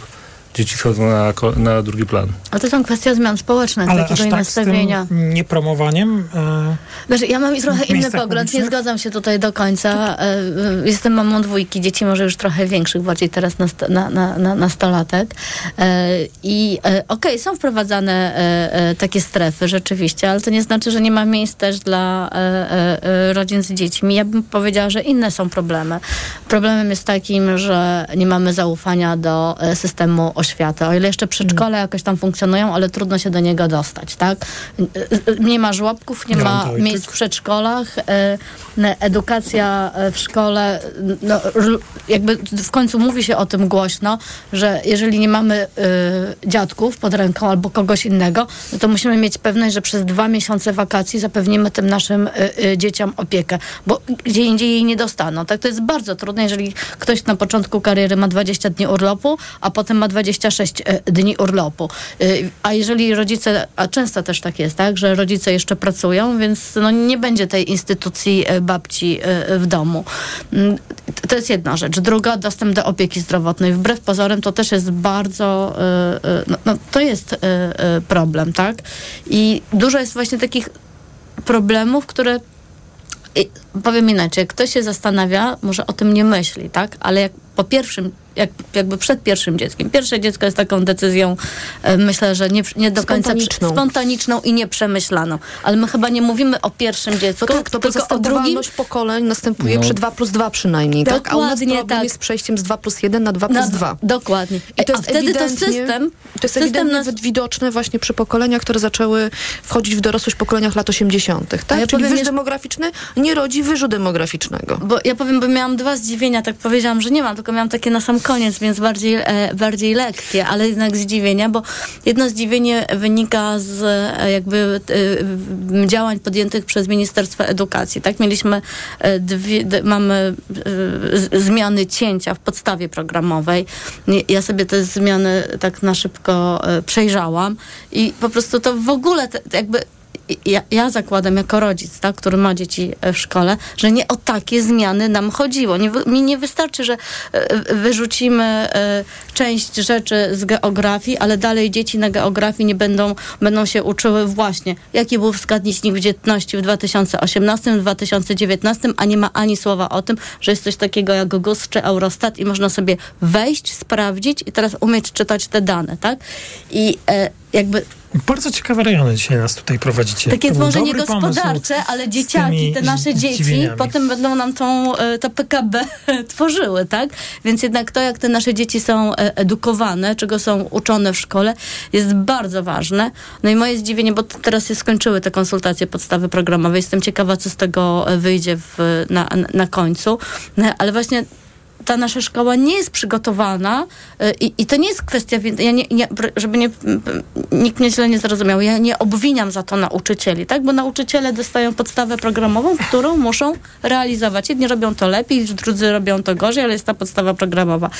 dzieci schodzą na, na drugi plan. Ale to są kwestie zmian społecznych, Ale takiego aż tak z tym nastawienia. niepromowaniem. E, Znaczy, ja mam trochę inny pogląd, nie zgadzam się tutaj do końca. E, e, Jestem mamą dwójki, dzieci może już trochę większych, bardziej teraz na, na, na, na, nastolatek. E, I e, okej, są wprowadzane e, e, takie strefy rzeczywiście, ale to nie znaczy, że nie ma miejsc też dla e, rodzin z dziećmi. Ja bym powiedziała, że inne są problemy. Problemem jest takim, że nie mamy zaufania do systemu oświaty. O ile jeszcze przedszkole jakoś tam funkcjonują, ale trudno się do niego dostać, tak? Nie ma żłobków, nie ma miejsc w przedszkolach, e, edukacja e, w szkole, no, jakby w końcu mówi się o tym głośno, że jeżeli nie mamy e, dziadków pod ręką albo kogoś innego, no to musimy mieć pewność, że przez dwa miesiące wakacji zapewnimy tym naszym dzieciom opiekę, bo gdzie indziej jej nie dostaną. Tak, to jest bardzo trudne, jeżeli ktoś na początku kariery ma 20 dni urlopu, a potem ma 26 e, dni urlopu. E, A jeżeli rodzice, a często też tak jest, tak, że rodzice jeszcze pracują, więc no, nie będzie tej instytucji e, babci w domu. Mm, To jest jedna rzecz. Druga, dostęp do opieki zdrowotnej. Wbrew pozorom to też jest bardzo, no, no, to jest problem, tak? I dużo jest właśnie takich problemów, które i powiem inaczej, ktoś się zastanawia, może o tym nie myśli, tak? Ale jak po pierwszym, jak, jakby przed pierwszym dzieckiem. Pierwsze dziecko jest taką decyzją, e, myślę, że nie, nie do końca Spontaniczną. spontaniczną i nieprzemyślaną. Ale my chyba nie mówimy o pierwszym dziecku, No tak, bo tylko o drugim. pokoleń następuje No. przy 2 plus 2 przynajmniej, tak? A u nas Dokładnie problem tak. jest przejściem z 2 plus 1 na 2 plus Na- 2. Dokładnie. I to A jest wtedy to system, To jest system nas widoczne właśnie przy pokoleniach, które zaczęły wchodzić w dorosłość w pokoleniach lat 80. Tak? ja Czyli powiem wyż demograficzny nie rodzi wyżu demograficznego. Bo ja powiem, bo miałam dwa zdziwienia, tak powiedziałam, że nie mam, tylko miałam takie na sam koniec, więc bardziej, e, bardziej lekkie, ale jednak zdziwienia, bo jedno zdziwienie wynika z e, jakby e, działań podjętych przez Ministerstwo Edukacji. Tak, mieliśmy dwie, mamy zmiany cięcia w podstawie programowej. Ja sobie te zmiany tak na szybko przejrzałam i po prostu to w ogóle jakby ja, ja zakładam jako rodzic, tak, który ma dzieci e, w szkole, że nie o takie zmiany nam chodziło. Nie, mi nie wystarczy, że e, wyrzucimy e, część rzeczy z geografii, ale dalej dzieci na geografii nie będą, będą się uczyły właśnie, jaki był wskaźnik dzietności w 2018, w 2019, a nie ma ani słowa o tym, że jest coś takiego jak GUS czy Eurostat i można sobie wejść, sprawdzić i teraz umieć czytać te dane, tak? I e, jakby Bardzo ciekawe rejony dzisiaj nas tutaj prowadzicie. takie może nie dobry pomysł gospodarcze, ale dzieciaki, te nasze dzieci, potem będą nam tą, e, to PKB tworzyły, tak? Więc jednak to, jak te nasze dzieci są e, edukowane, czego są uczone w szkole, jest bardzo ważne. No i moje zdziwienie, bo teraz się skończyły te konsultacje podstawy programowej, jestem ciekawa, co z tego e, wyjdzie w, na, na końcu, ale właśnie ta nasza szkoła nie jest przygotowana y, i, i to nie jest kwestia, ja nie, nie, żeby nie, nikt mnie źle nie zrozumiał, ja nie obwiniam za to nauczycieli, tak, bo nauczyciele dostają podstawę programową, którą muszą realizować. Jedni robią to lepiej, drudzy robią to gorzej, ale jest ta podstawa programowa.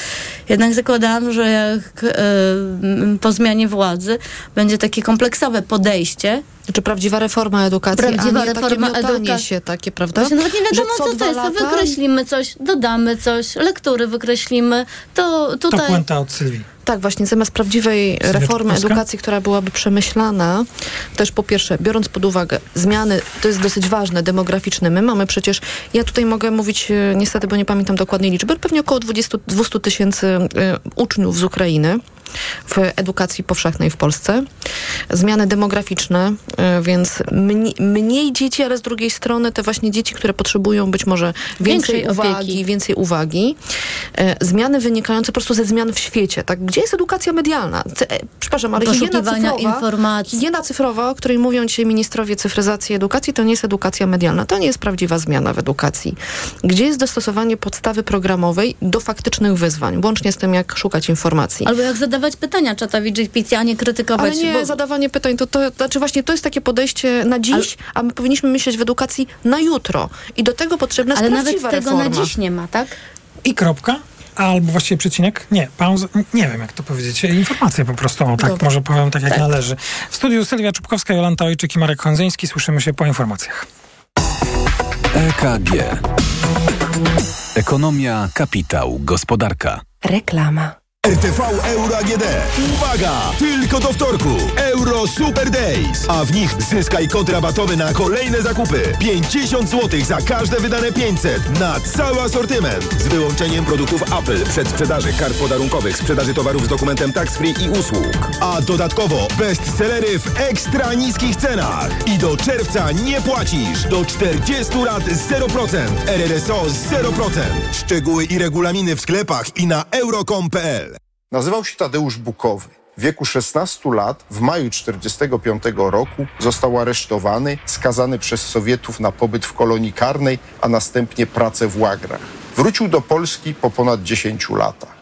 Jednak zakładałam, że jak y, po zmianie władzy będzie takie kompleksowe podejście, Czy prawdziwa reforma edukacji, Prawdziwa a nie takie reforma miotanie edukacji. się takie, prawda? Właśnie nawet nie wiadomo, Że co co to jest. To lata- wykreślimy coś, dodamy coś, lektury wykreślimy. To To tutaj... puenta od Sylwii. Tak, właśnie zamiast prawdziwej reformy Czapkowska? edukacji, która byłaby przemyślana, też po pierwsze, biorąc pod uwagę zmiany, to jest dosyć ważne, demograficzne. My mamy przecież, ja tutaj mogę mówić e, niestety, bo nie pamiętam dokładnej liczby, ale pewnie około 20, 200 tysięcy e, uczniów z Ukrainy w edukacji powszechnej w Polsce. Zmiany demograficzne, e, więc mniej, mniej dzieci, ale z drugiej strony te właśnie dzieci, które potrzebują być może więcej Większej uwagi, opieki. więcej uwagi. Zmiany wynikające po prostu ze zmian w świecie. Tak? Gdzie jest edukacja medialna? E, przepraszam, ale higiena cyfrowa, informacji. higiena cyfrowa, o której mówią dzisiaj ministrowie cyfryzacji i edukacji, to nie jest edukacja medialna. To nie jest prawdziwa zmiana w edukacji. Gdzie jest dostosowanie podstawy programowej do faktycznych wyzwań, łącznie z tym, jak szukać informacji. Albo jak zadawać pytania czatowi GPT, a nie krytykować. Ale nie, bo- zadawanie pytań, to, to znaczy właśnie to jest takie podejście na dziś, a my powinniśmy myśleć w edukacji na jutro. I do tego potrzebna jest Ale nawet prawdziwa tego reforma. na dziś nie ma, tak? I kropka? Albo właściwie przecinek? Nie, pauza. Nie wiem, jak to powiedzieć. Informacje po prostu. O, tak, Dobra. może powiem tak, jak Tak. należy. W studiu Sylwia Czubkowska, Jolanta Ojczyk i Marek Hondzyński. Słyszymy się po informacjach. EKG. Ekonomia, kapitał, gospodarka. Reklama. RTV Euro AGD. Uwaga! Tylko do wtorku. Euro Super Days. A w nich zyskaj kod rabatowy na kolejne zakupy. 50 zł za każde wydane 500 na cały asortyment. Z wyłączeniem produktów Apple, przedsprzedaży kart podarunkowych, sprzedaży towarów z dokumentem tax free i usług. A dodatkowo bestsellery w ekstra niskich cenach. I do czerwca nie płacisz. Do 40 lat 0%. RRSO 0%. Szczegóły i regulaminy w sklepach i na euro.com.pl. Nazywał się Tadeusz Bukowy. W wieku 16 lat, w maju 1945 roku, został aresztowany, skazany przez Sowietów na pobyt w kolonii karnej, a następnie pracę w łagrach. Wrócił do Polski po ponad 10 latach.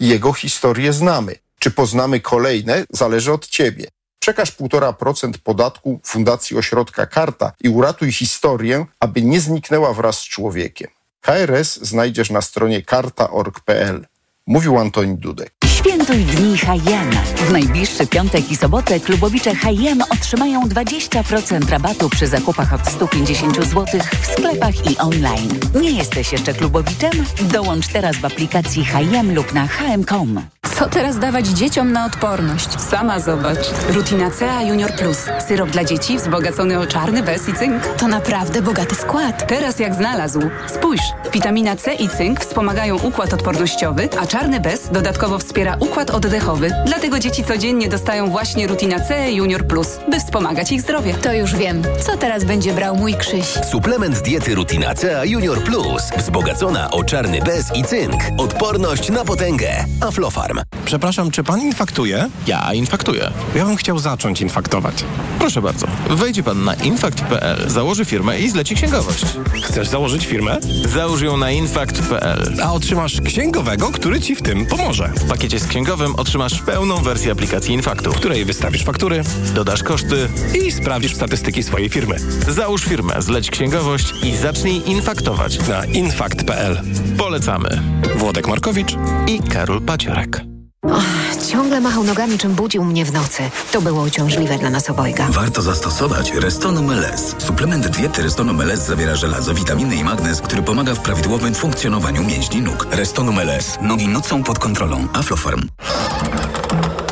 Jego historię znamy. Czy poznamy kolejne, zależy od ciebie. Przekaż 1,5% podatku Fundacji Ośrodka Karta i uratuj historię, aby nie zniknęła wraz z człowiekiem. KRS znajdziesz na stronie karta.org.pl. Mówił Antoni Dudek. Świętuj dni H&M. W najbliższy piątek i sobotę klubowicze H&M otrzymają 20% rabatu przy zakupach od 150 zł w sklepach i online. Nie jesteś jeszcze klubowiczem? Dołącz teraz w aplikacji H&M lub na hm.com. Co teraz dawać dzieciom na odporność? Sama zobacz. Rutina CA Junior Plus. Syrop dla dzieci wzbogacony o czarny bez i cynk. To naprawdę bogaty skład. Teraz jak znalazł. Spójrz, witamina C i cynk wspomagają układ odpornościowy, a czarny bez dodatkowo wspiera układ oddechowy. Dlatego dzieci codziennie dostają właśnie Rutina C Junior Plus, by wspomagać ich zdrowie. To już wiem. Co teraz będzie brał mój Krzyś? Suplement diety Rutina C Junior Plus. Wzbogacona o czarny bez i cynk. Odporność na potęgę. Aflofarm. Przepraszam, czy pan infaktuje? Ja infaktuję. Ja bym chciał zacząć infaktować. Proszę bardzo. Wejdzie pan na infakt.pl, założy firmę i zleci księgowość. Chcesz założyć firmę? Załóż ją na infakt.pl. A otrzymasz księgowego, który ci w tym pomoże. W pakiecie księgowym otrzymasz pełną wersję aplikacji Infaktu, w której wystawisz faktury, dodasz koszty i sprawdzisz statystyki swojej firmy. Załóż firmę, zleć księgowość i zacznij infaktować. Na infakt.pl. Polecamy. Włodek Markowicz i Karol Paciorek. Och, ciągle machał nogami, czym budził mnie w nocy. To było uciążliwe dla nas obojga. Warto zastosować Restonum LS. Suplement diety Restonum LS zawiera żelazo, witaminy i magnez, który pomaga w prawidłowym funkcjonowaniu mięśni nóg. Restonum LS. Nogi nocą pod kontrolą. Aflofarm.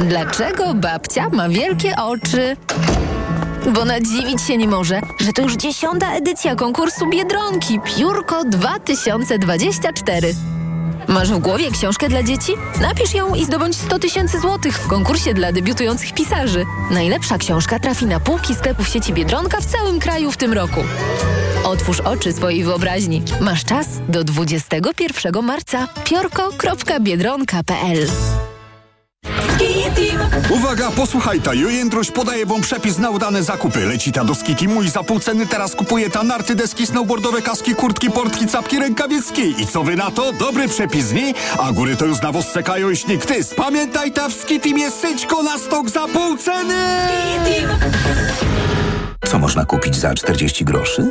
Dlaczego babcia ma wielkie oczy? Bo nadziwić się nie może, że to już dziesiąta edycja konkursu Biedronki Piórko 2024. Masz w głowie książkę dla dzieci? Napisz ją i zdobądź 100 tysięcy złotych w konkursie dla debiutujących pisarzy. Najlepsza książka trafi na półki sklepów sieci Biedronka w całym kraju w tym roku. Otwórz oczy swojej wyobraźni. Masz czas do 21 marca. piorko.biedronka.pl Uwaga, posłuchaj ta, Jojędruś podaje wam przepis na udane zakupy. Leci ta do Skitimu i za pół ceny teraz kupuje ta narty, deski, snowboardowe, kaski, kurtki, portki, capki, rękawiczki. I co wy na to? Dobry przepis, nie? A góry to już na was czekają i śnieg. Ty, spamiętaj ta w Skitimie syćko na stok za pół ceny! Co można kupić za 40 groszy?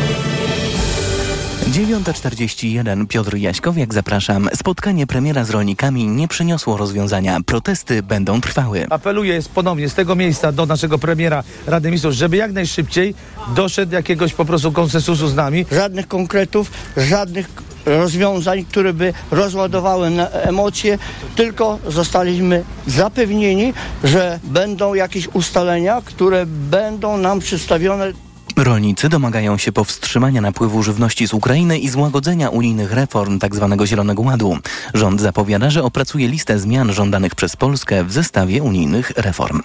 9.41 Piotr Jaśkowiak, zapraszam. Spotkanie premiera z rolnikami nie przyniosło rozwiązania. Protesty będą trwały. Apeluję ponownie z tego miejsca do naszego premiera Rady Ministrów, żeby jak najszybciej doszedł jakiegoś po prostu konsensusu z nami. Żadnych konkretów, żadnych rozwiązań, które by rozładowały na emocje, tylko zostaliśmy zapewnieni, że będą jakieś ustalenia, które będą nam przedstawione Rolnicy domagają się powstrzymania napływu żywności z Ukrainy i złagodzenia unijnych reform tzw. Zielonego Ładu. Rząd zapowiada, że opracuje listę zmian żądanych przez Polskę w zestawie unijnych reform.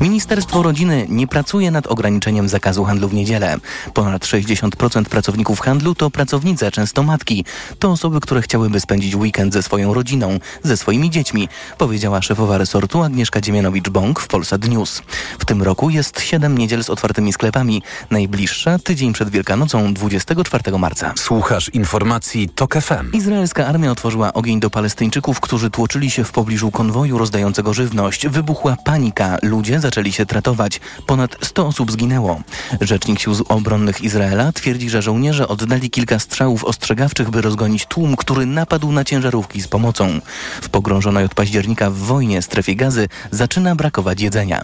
Ministerstwo Rodziny nie pracuje nad ograniczeniem zakazu handlu w niedzielę. Ponad 60% pracowników handlu to pracownice, często matki. To osoby, które chciałyby spędzić weekend ze swoją rodziną, ze swoimi dziećmi, powiedziała szefowa resortu Agnieszka Dziemianowicz-Bąk w Polsat News. W tym roku jest 7 niedziel z otwartymi sklepami. Najbliższa tydzień przed Wielkanocą 24 marca. Słuchasz informacji TOK FM. Izraelska armia otworzyła ogień do Palestyńczyków, którzy tłoczyli się w pobliżu konwoju rozdającego żywność. Wybuchła panika. Ludzie zaczęli się tratować. Ponad 100 osób zginęło. Rzecznik Sił Obronnych Izraela twierdzi, że żołnierze oddali kilka strzałów ostrzegawczych, by rozgonić tłum, który napadł na ciężarówki z pomocą. W pogrążonej od października w wojnie strefie gazy zaczyna brakować jedzenia.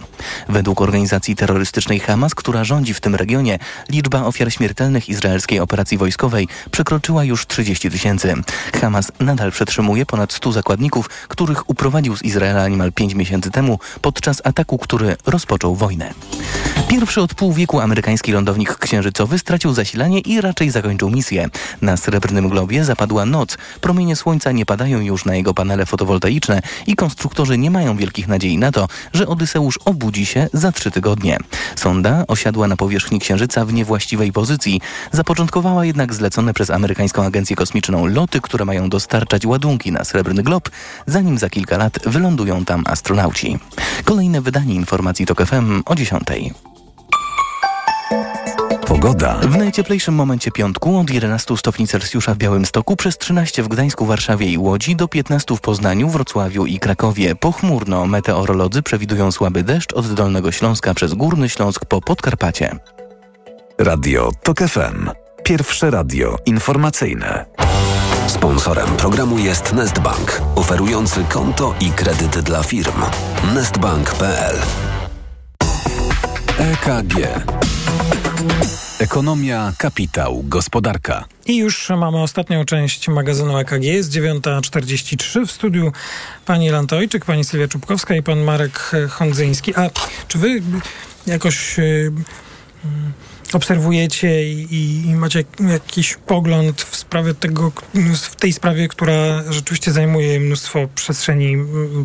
Według organizacji terrorystycznej Hamas, która rządzi w tym regionie, liczba ofiar śmiertelnych izraelskiej operacji wojskowej przekroczyła już 30 tysięcy. Hamas nadal przetrzymuje ponad 100 zakładników, których uprowadził z Izraela niemal 5 miesięcy temu podczas ataku, który rozpoczął wojnę. Pierwszy od pół wieku amerykański lądownik księżycowy stracił zasilanie i raczej zakończył misję. Na Srebrnym Globie zapadła noc. Promienie słońca nie padają już na jego panele fotowoltaiczne i konstruktorzy nie mają wielkich nadziei na to, że Odyseusz obudzi się za trzy tygodnie. Sonda osiadła na powierzchni Księżyca w niewłaściwej pozycji. Zapoczątkowała jednak zlecone przez amerykańską agencję kosmiczną loty, które mają dostarczać ładunki na Srebrny Glob, zanim za kilka lat wylądują tam astronauci. Kolejne wydanie informacji TOK FM o 10. Pogoda. W najcieplejszym momencie piątku od 11 stopni Celsjusza w Białymstoku przez 13 w Gdańsku, Warszawie i Łodzi do 15 w Poznaniu, Wrocławiu i Krakowie. Pochmurno meteorolodzy przewidują słaby deszcz od Dolnego Śląska przez Górny Śląsk po Podkarpacie. Radio TOK FM. Pierwsze radio informacyjne. Sponsorem programu jest Nestbank, oferujący konto i kredyt dla firm. Nestbank.pl EKG. Ekonomia, kapitał, gospodarka. I już mamy ostatnią część magazynu EKG. Jest 9.43 w studiu pani Lantojczyk, pani Sylwia Czubkowska i pan Marek Hondzyński. A czy wy jakoś y, obserwujecie i, i macie jakiś pogląd w sprawie tego, w tej sprawie, która rzeczywiście zajmuje mnóstwo przestrzeni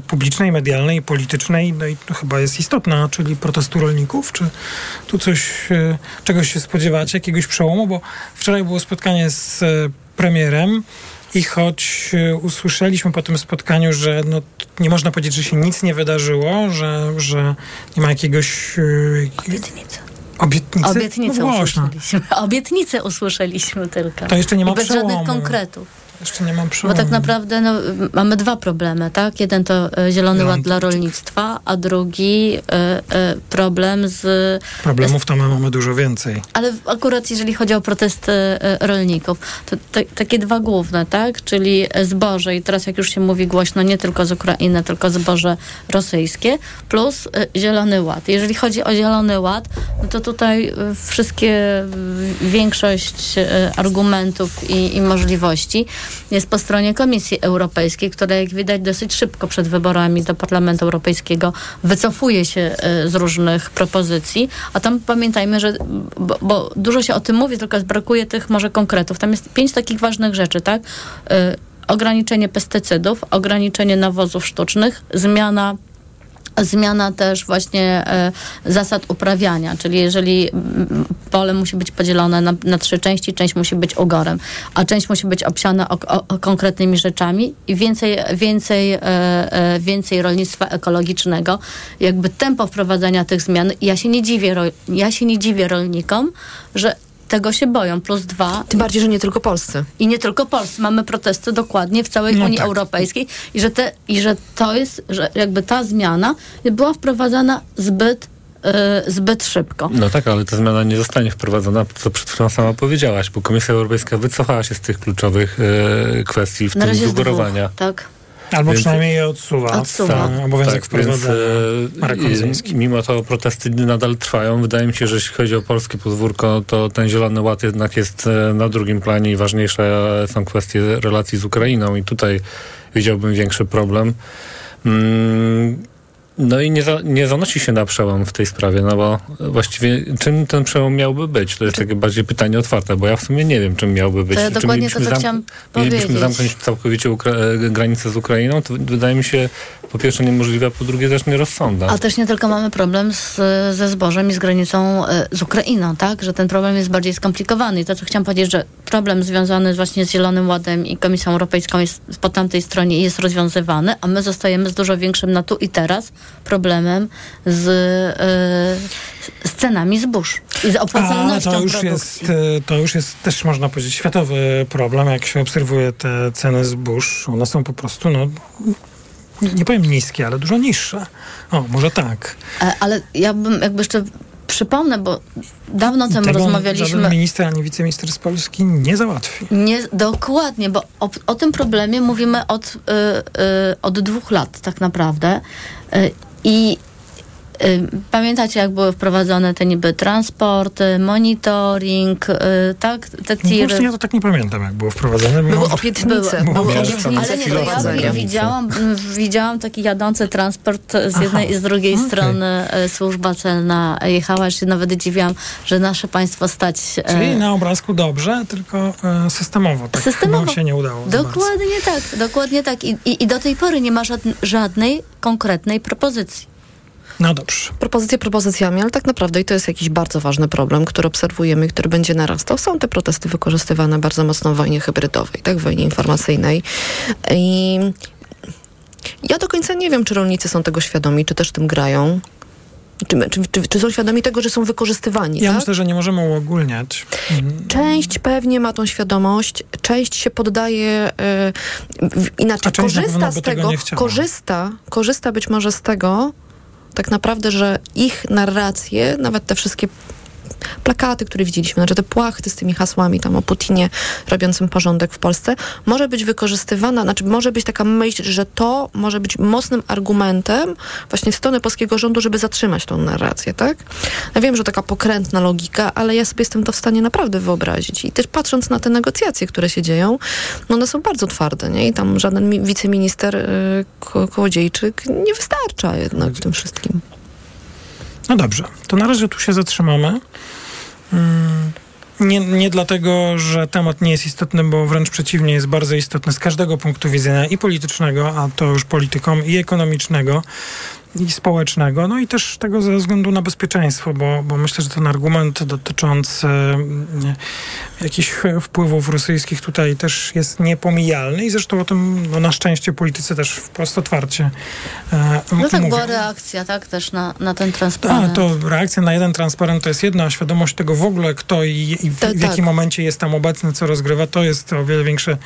publicznej, medialnej, politycznej, no i chyba jest istotna, czyli protestu rolników. Czy tu coś, e, czegoś się spodziewacie, jakiegoś przełomu? Bo wczoraj było spotkanie z e, premierem i choć e, usłyszeliśmy po tym spotkaniu, że no, nie można powiedzieć, że się nic nie wydarzyło, że, że nie ma jakiegoś... Obietnicy. Obietnicy? Obietnicę no usłyszeliśmy. Obietnicę usłyszeliśmy tylko. To jeszcze nie ma I bez przełomu. żadnych konkretów. Jeszcze nie mam Bo przełomu. tak naprawdę no, mamy dwa problemy, tak? Jeden to e, Zielony Ład dla rolnictwa, a drugi e, e, problem z... Problemów tam mamy dużo więcej. Ale akurat jeżeli chodzi o protesty rolników, to te, takie dwa główne, tak? Czyli zboże i teraz jak już się mówi głośno, nie tylko z Ukrainy, tylko zboże rosyjskie, plus Zielony Ład. Jeżeli chodzi o Zielony Ład, no to tutaj wszystkie, większość argumentów i, i możliwości jest po stronie Komisji Europejskiej, która jak widać dosyć szybko przed wyborami do Parlamentu Europejskiego wycofuje się e, z różnych propozycji, a tam pamiętajmy, że bo, bo dużo się o tym mówi, tylko brakuje tych może konkretów. Tam jest pięć takich ważnych rzeczy, tak? E, Ograniczenie pestycydów, ograniczenie nawozów sztucznych, zmiana Zmiana też właśnie e, zasad uprawiania, czyli jeżeli pole musi być podzielone na, na trzy części, część musi być ugorem, a część musi być obsiana o, o, konkretnymi rzeczami i więcej, więcej, e, e, więcej rolnictwa ekologicznego. Jakby tempo wprowadzania tych zmian, ja się nie dziwię, ja się nie dziwię rolnikom, że tego się boją. Plus dwa. Tym bardziej, że nie tylko polscy. I nie tylko Polscy. Mamy protesty dokładnie w całej No Unii tak. Europejskiej i że, te, i że to jest, że jakby ta zmiana była wprowadzana zbyt, e, zbyt szybko. No tak, ale ta zmiana nie zostanie wprowadzona, co przed chwilą sama powiedziałaś, bo Komisja Europejska wycofała się z tych kluczowych e, kwestii, w Na tym razie dwóch, tak. Albo Więc- przynajmniej je odsuwa. Odsuwa. Tak, obowiązek Tak, więc wprowadzenia. e, i- Hondzyński. mimo to protesty nadal trwają. Wydaje mi się, że jeśli chodzi o polskie podwórko, to ten Zielony Ład jednak jest e, na drugim planie i ważniejsze są kwestie relacji z Ukrainą i tutaj widziałbym większy problem. Mm, No i nie, za, nie zanosi się na przełom w tej sprawie, no bo właściwie czym ten przełom miałby być? To jest takie bardziej pytanie otwarte, bo ja w sumie nie wiem, czym miałby być. To ja Czy dokładnie to, co chciałam Mielibyśmy powiedzieć. zamknąć całkowicie Ukra- e, granicę z Ukrainą, to wydaje mi się po pierwsze niemożliwe, a po drugie też nierozsądne. A też nie tylko mamy problem z, ze zbożem i z granicą e, z Ukrainą, tak? Że ten problem jest bardziej skomplikowany. I to, co chciałam powiedzieć, że problem związany właśnie z Zielonym Ładem i Komisją Europejską jest po tamtej stronie i jest rozwiązywany, a my zostajemy z dużo większym na tu i teraz problemem z, e, z cenami zbóż i z A opłacalnością to już, produkcji. jest, e, to już jest też, można powiedzieć, światowy problem. Jak się obserwuje te ceny zbóż, one są po prostu, no, nie powiem niskie, ale dużo niższe. O, może tak. E, Ale ja bym jakby jeszcze przypomnę, bo dawno temu Tego rozmawialiśmy... żaden minister ani wiceminister z Polski nie załatwi. Nie, dokładnie, bo o, o tym problemie mówimy od, y, y, od dwóch lat tak naprawdę. Y, I pamiętacie, jak były wprowadzone te niby transporty, monitoring, y, tak? Te No tiry. właśnie ja to tak nie pamiętam, jak było wprowadzone. Były Było- obietnice. Było- Były Było- obietnice. Ale nie, to ja wprowadzenia. widziałam, widziałam taki jadący transport z jednej i z drugiej okej. strony e, służba celna jechała, ja się nawet dziwiłam, że nasze państwo stać... Czyli na obrazku dobrze, tylko systemowo. Tak Systemowo. się nie udało. Dokładnie tak, dokładnie tak. I, i, i do tej pory nie ma żadn- żadnej konkretnej propozycji. No dobrze. Propozycje propozycjami, ale tak naprawdę i to jest jakiś bardzo ważny problem, który obserwujemy i który będzie narastał. Są te protesty wykorzystywane bardzo mocno w wojnie hybrydowej, tak, w wojnie informacyjnej. I ja do końca nie wiem, czy rolnicy są tego świadomi, czy też tym grają. Czy, czy, czy, czy są świadomi tego, że są wykorzystywani? Ja tak? myślę, że nie możemy uogólniać. Część pewnie ma tą świadomość, część się poddaje y, w- inaczej, korzysta z tego korzysta, korzysta być może z tego, tak naprawdę, że ich narracje, nawet te wszystkie plakaty, które widzieliśmy, znaczy te płachty z tymi hasłami tam o Putinie robiącym porządek w Polsce, może być wykorzystywana, znaczy może być taka myśl, że to może być mocnym argumentem właśnie w stronę polskiego rządu, żeby zatrzymać tą narrację, tak? Ja wiem, że taka pokrętna logika, ale ja sobie jestem to w stanie naprawdę wyobrazić. I też patrząc na te negocjacje, które się dzieją, no one są bardzo twarde, nie? I tam żaden mi- wiceminister y, Ko- Kołodziejczyk nie wystarcza jednak w tym wszystkim. No dobrze, to na razie tu się zatrzymamy. Mm, Nie, nie dlatego, że temat nie jest istotny, bo wręcz przeciwnie, jest bardzo istotny z każdego punktu widzenia i politycznego, a to już politykom, i ekonomicznego, i społecznego, no i też tego ze względu na bezpieczeństwo, bo, bo myślę, że ten argument dotyczący mm, jakichś wpływów rosyjskich tutaj też jest niepomijalny i zresztą o tym no, na szczęście politycy też wprost otwarcie e, No tak, mówią. była reakcja, tak, też na, na ten A, transparent. to reakcja na jeden transparent to jest jedna, a świadomość tego w ogóle, kto i, i w, Tak, w tak. jakim momencie jest tam obecny, co rozgrywa, to jest o wiele większe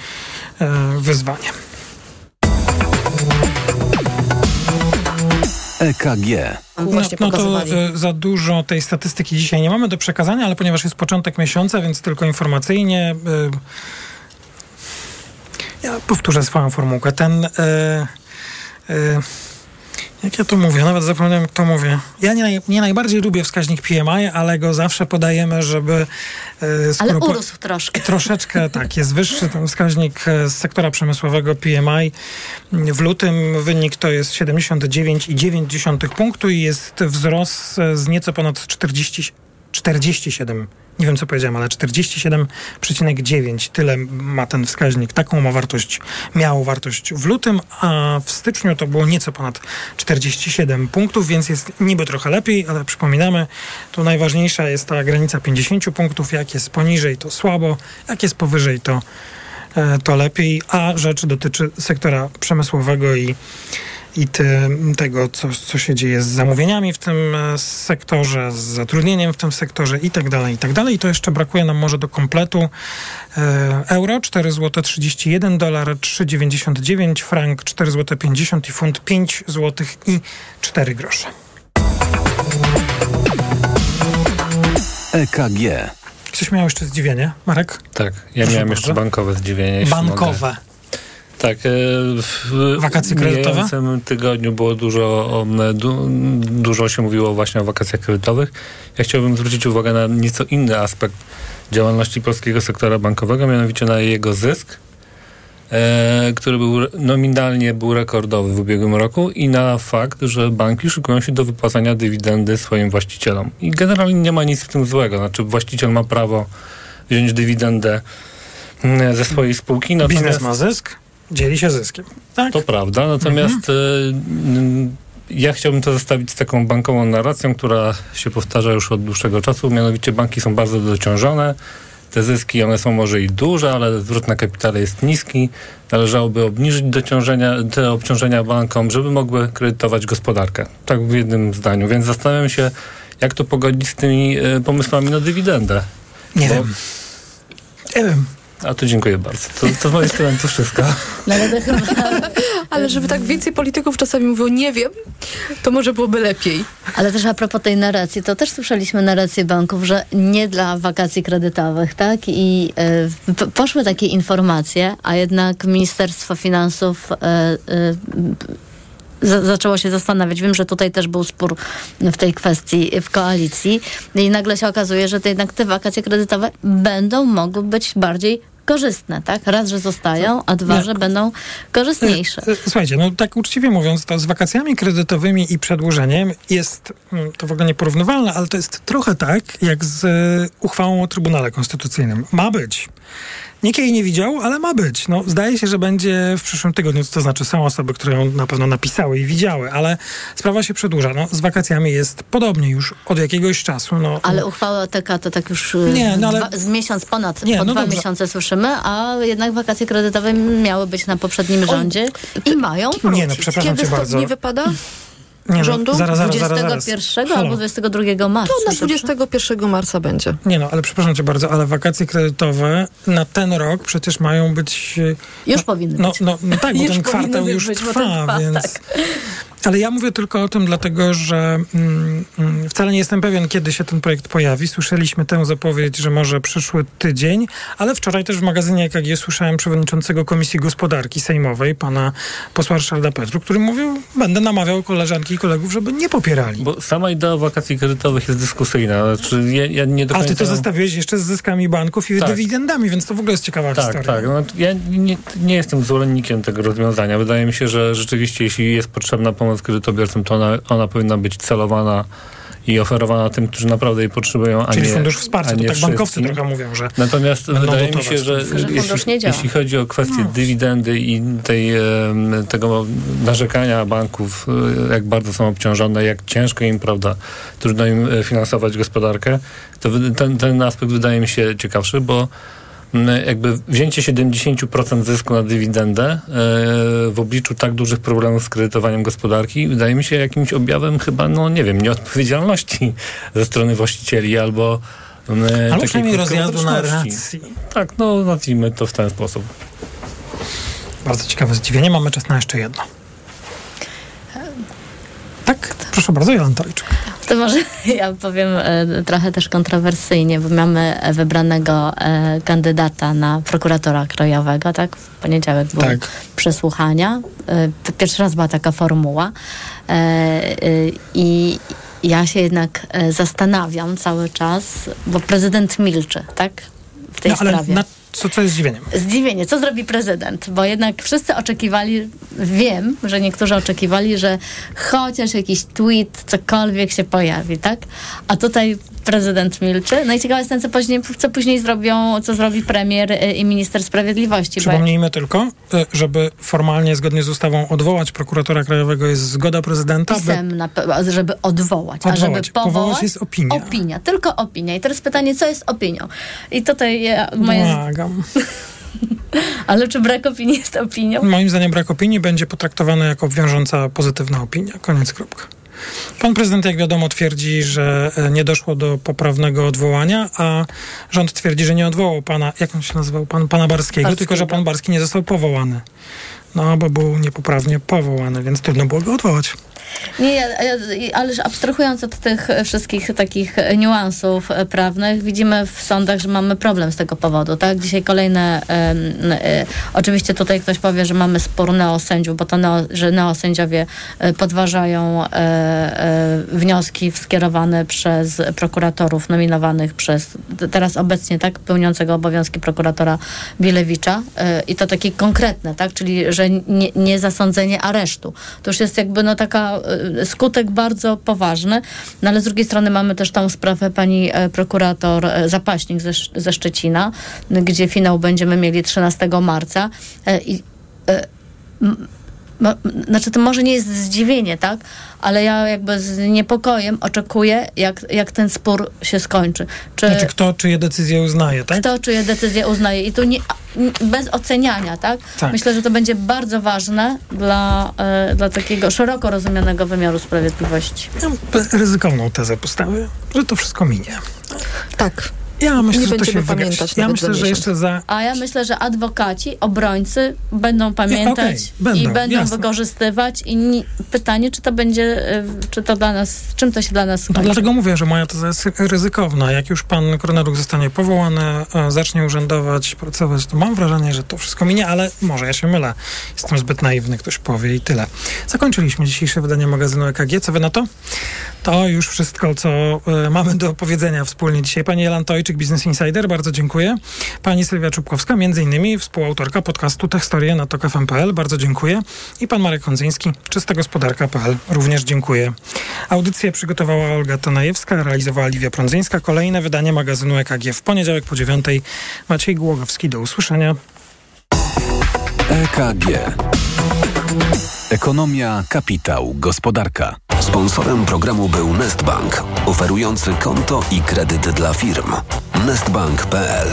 e, wyzwanie. EKG. No, no to e, za dużo tej statystyki dzisiaj nie mamy do przekazania, ale ponieważ jest początek miesiąca, więc tylko informacyjnie. E, ja powtórzę swoją formułkę. Ten. E, e, jak ja to mówię? Nawet zapomniałem, jak to mówię. Ja nie, naj, nie najbardziej lubię wskaźnik PMI, ale go zawsze podajemy, żeby... E, Ale skoro po- urósł troszkę. Troszeczkę tak, jest wyższy ten wskaźnik e, z sektora przemysłowego PMI. W lutym wynik to jest 79,9 punktu i jest wzrost e, z nieco ponad 40, 47, nie wiem co powiedziałem, ale 47,9. Tyle ma ten wskaźnik. Taką ma wartość, miał wartość w lutym, a w styczniu to było nieco ponad 47 punktów, więc jest niby trochę lepiej, ale przypominamy, tu najważniejsza jest ta granica 50 punktów. Jak jest poniżej, to słabo, jak jest powyżej, to, e, to lepiej, a rzecz dotyczy sektora przemysłowego i i ty, tego, co, co się dzieje z zamówieniami w tym e, sektorze, z zatrudnieniem w tym sektorze i tak dalej, i tak dalej. I to jeszcze brakuje nam może do kompletu e, euro 4 zł 31, dolar 3,99, frank 4 zł 50 i funt 5 zł i 4 grosze. EKG. Ktoś miał jeszcze zdziwienie? Marek? Tak, ja Proszę miałem bardzo. jeszcze bankowe zdziwienie. Bankowe. Mogę. Tak. e, W Wakacje kredytowe? mijającym tygodniu było dużo, du, dużo się mówiło właśnie o wakacjach kredytowych. Ja chciałbym zwrócić uwagę na nieco inny aspekt działalności polskiego sektora bankowego, mianowicie na jego zysk, e, który był nominalnie był rekordowy w ubiegłym roku i na fakt, że banki szykują się do wypłacania dywidendy swoim właścicielom. I generalnie nie ma nic w tym złego. Znaczy właściciel ma prawo wziąć dywidendę ze swojej spółki. Biznes ma zysk, dzieli się zyskiem. Tak? To prawda, natomiast n- ja chciałbym to zestawić z taką bankową narracją, która się powtarza już od dłuższego czasu, mianowicie banki są bardzo dociążone, te zyski, one są może i duże, ale zwrot na kapitale jest niski. Należałoby obniżyć dociążenia, te obciążenia bankom, żeby mogły kredytować gospodarkę. Tak w jednym zdaniu. Więc zastanawiam się, jak to pogodzić z tymi e, pomysłami na dywidendę. Nie Bo- wiem. Nie wiem. A to dziękuję bardzo. To, to z mojej strony to wszystko. No, ale to chyba... Ale żeby tak więcej polityków czasami mówiło nie wiem, to może byłoby lepiej. Ale też a propos tej narracji, to też słyszeliśmy narrację banków, że nie dla wakacji kredytowych, tak? I p- poszły takie informacje, a jednak Ministerstwo Finansów e, za- zaczęło się zastanawiać. Wiem, że tutaj też był spór w tej kwestii w koalicji i nagle się okazuje, że to jednak te wakacje kredytowe będą mogły być bardziej korzystne, tak? Raz, że zostają, a dwa, że będą korzystniejsze. E, Słuchajcie, no tak uczciwie mówiąc, to z wakacjami kredytowymi i przedłużeniem jest mm, to w ogóle nieporównywalne, ale to jest trochę tak, jak z e, uchwałą o Trybunale Konstytucyjnym. Ma być. Nikt jej nie widział, ale ma być. No, zdaje się, że będzie w przyszłym tygodniu, to znaczy są osoby, które ją na pewno napisały i widziały, ale sprawa się przedłuża. No, z wakacjami jest podobnie już od jakiegoś czasu. No, Ale uchwała OTK to tak już Nie, nie, no ale- dwa, z miesiąc ponad, Nie, po no dwa dobrze. miesiące słyszymy, a jednak wakacje kredytowe miały być na poprzednim rządzie i mają wrócić. Nie, no przepraszam Kiedy cię bardzo. nie wypada? Nie no, rządu? zaraz, zaraz, zaraz, zaraz. 21 Halo. albo 22 marca. To na 21 marca będzie. Nie no, ale przepraszam cię bardzo, ale wakacje kredytowe na ten rok przecież mają być... Już no, powinny no, być. No, no tak, bo ten kwartał już trwa, trwa, więc... tak. Ale ja mówię tylko o tym dlatego, że mm, mm, wcale nie jestem pewien, kiedy się ten projekt pojawi. Słyszeliśmy tę zapowiedź, że może przyszły tydzień, ale wczoraj też w magazynie EKG słyszałem przewodniczącego Komisji Gospodarki Sejmowej, pana posła Ryszarda Petru, który mówił, będę namawiał koleżanki i kolegów, żeby nie popierali. Bo sama idea wakacji kredytowych jest dyskusyjna. Znaczy, ja, ja nie do A końca... ty to zestawiłeś jeszcze z zyskami banków i Tak. dywidendami, więc to w ogóle jest ciekawa Tak, historia. tak. No, ja nie, nie jestem zwolennikiem tego rozwiązania. Wydaje mi się, że rzeczywiście jeśli jest potrzebna pomoc kredytobiorcom, to ona, ona powinna być celowana i oferowana tym, którzy naprawdę jej potrzebują, a Czyli nie fundusz wsparcia, a to nie tak bankowcy wszystkim. trochę mówią, że Natomiast będą wydaje mi się, że, Że jeśli, jeśli chodzi o kwestię No. dywidendy i tej, tego narzekania banków, e, jak bardzo są obciążone, jak ciężko im, prawda, trudno im e, finansować gospodarkę, to ten, ten aspekt wydaje mi się ciekawszy, bo jakby wzięcie 70% zysku na dywidendę e, w obliczu tak dużych problemów z kredytowaniem gospodarki wydaje mi się jakimś objawem chyba, no nie wiem, nieodpowiedzialności ze strony właścicieli albo Albo przynajmniej rozjazdu narracji. Tak, no nazwijmy to w ten sposób. Bardzo ciekawe zdziwienie. Mamy czas na jeszcze jedno. Tak? Proszę bardzo, Jan Tojczyk. To może ja powiem e, trochę też kontrowersyjnie, bo mamy wybranego e, kandydata na prokuratora krajowego, tak? W poniedziałek były Tak. przesłuchania. E, pierwszy raz była taka formuła. I ja się jednak zastanawiam cały czas, bo prezydent milczy, tak? W tej No, ale sprawie. na co, co jest zdziwieniem? Zdziwienie, co zrobi prezydent? Bo jednak wszyscy oczekiwali, wiem, że niektórzy oczekiwali, że chociaż jakiś tweet, cokolwiek się pojawi, tak? A tutaj prezydent milczy. No i ciekawe jestem, co później, co później zrobią, co zrobi premier y, i minister sprawiedliwości. bo- Przypomnijmy tylko, y, żeby formalnie, zgodnie z ustawą, odwołać prokuratora krajowego jest zgoda prezydenta. Pisemna, żeby odwołać, a żeby Odwołać. powołać, Powołać jest opinia. Opinia, tylko opinia. I teraz pytanie, co jest opinią? I tutaj ja, moje... Ale czy brak opinii jest opinią? Moim zdaniem brak opinii będzie potraktowany jako wiążąca pozytywna opinia. Koniec, kropka. Pan prezydent, jak wiadomo, twierdzi, że e, nie doszło do poprawnego odwołania, a rząd twierdzi, że nie odwołał pana, jak on się nazywał, pan, pana Barskiego, Barskiego. tylko że pan Barski nie został powołany. No, bo był niepoprawnie powołany, więc trudno było go odwołać. Nie, ależ abstrahując od tych wszystkich takich niuansów e, prawnych, widzimy w sądach, że mamy problem z tego powodu, tak? Dzisiaj kolejne, e, oczywiście tutaj ktoś powie, że mamy spór neosędziów, bo to neo, że neosędziowie e, podważają wnioski skierowane przez prokuratorów nominowanych przez teraz obecnie, tak, pełniącego obowiązki prokuratora Bielewicza e, i to takie konkretne, tak, czyli że nie, nie zasądzenie aresztu. To już jest jakby no taka skutek bardzo poważny, no ale z drugiej strony mamy też tą sprawę pani e, prokurator e, Zapaśnik ze, ze Szczecina, gdzie finał będziemy mieli 13 marca e, i znaczy to może nie jest zdziwienie, tak? Ale ja jakby z niepokojem oczekuję, jak, jak ten spór się skończy. Czy, Znaczy, kto czyje decyzje uznaje, tak? kto czyje decyzje uznaje. I tu nie, bez oceniania, tak? Tak. Myślę, że to będzie bardzo ważne dla, e, dla takiego szeroko rozumianego wymiaru sprawiedliwości. Ja bym ryzykowną tezę postawię, że to wszystko minie. Tak. Ja myślę, Nie że to będziemy się wygasi. pamiętać Ja myślę, że jeszcze za A ja myślę, że adwokaci, obrońcy będą pamiętać okej, będą, i będą jasne. wykorzystywać. I ni- pytanie, czy to będzie, e, czy to dla nas, czym to się dla nas No skończy? dlatego mówię, że moja teza jest ryzykowna. Jak już pan Korneluk zostanie powołany, e, zacznie urzędować, pracować, to mam wrażenie, że to wszystko minie, ale może ja się mylę. Jestem zbyt naiwny, ktoś powie i tyle. Zakończyliśmy dzisiejsze wydanie magazynu EKG. Co wy na to? To już wszystko, co e, mamy do powiedzenia wspólnie dzisiaj. Pani Elan Tojczyk, Business Insider, bardzo dziękuję. Pani Sylwia Czubkowska, między innymi współautorka podcastu Techstorie na TokFM.pl, bardzo dziękuję. I pan Marek Hondzyński, czystagospodarka.pl, również dziękuję. Audycję przygotowała Olga Tanajewska, realizowała Liwia Prądzyńska. Kolejne wydanie magazynu EKG w poniedziałek po dziewiątej. Maciej Głogowski, do usłyszenia. EKG. Ekonomia, kapitał, gospodarka. Sponsorem programu był Nestbank, oferujący konto i kredyt dla firm. Nestbank.pl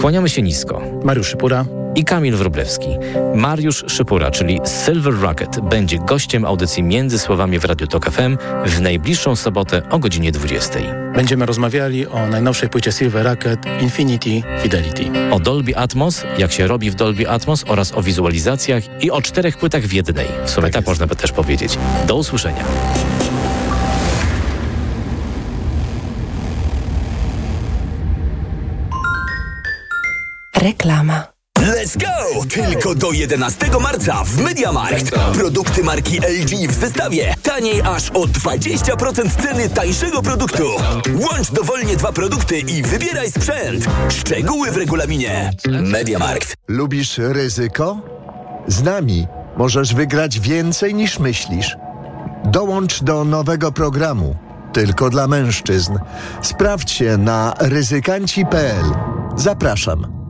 Kłaniamy się nisko. Mariusz Szypura i Kamil Wróblewski. Mariusz Szypura, czyli Silver Rocket, będzie gościem audycji Między Słowami w Radiu Tok FM w najbliższą sobotę o godzinie 20. Będziemy rozmawiali o najnowszej płycie Silver Rocket Infinity Fidelity. O Dolby Atmos, jak się robi w Dolby Atmos oraz o wizualizacjach i o czterech płytach w jednej. W sumie tak, można by też powiedzieć. Do usłyszenia. Reklama. Let's go! Tylko do 11 marca w MediaMarkt. Produkty marki LG w zestawie. Taniej aż o 20% ceny tańszego produktu. Łącz dowolnie dwa produkty i wybieraj sprzęt. Szczegóły w regulaminie. MediaMarkt. Lubisz ryzyko? Z nami możesz wygrać więcej niż myślisz. Dołącz do nowego programu. Tylko dla mężczyzn. Sprawdź się na ryzykanci.pl. Zapraszam.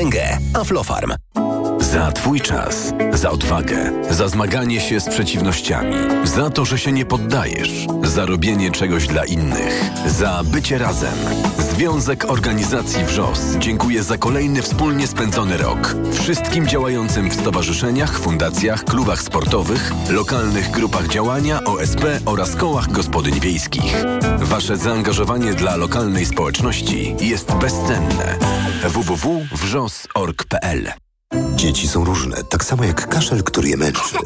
potęgę. Aflofarm. Za Twój czas, za odwagę, za zmaganie się z przeciwnościami, za to, że się nie poddajesz, za robienie czegoś dla innych, za bycie razem. Związek Organizacji WRZOS dziękuję za kolejny wspólnie spędzony rok. Wszystkim działającym w stowarzyszeniach, fundacjach, klubach sportowych, lokalnych grupach działania, OSP oraz kołach gospodyń wiejskich. Wasze zaangażowanie dla lokalnej społeczności jest bezcenne. www.wrzos.org.pl Dzieci są różne, tak samo jak kaszel, który je męczy.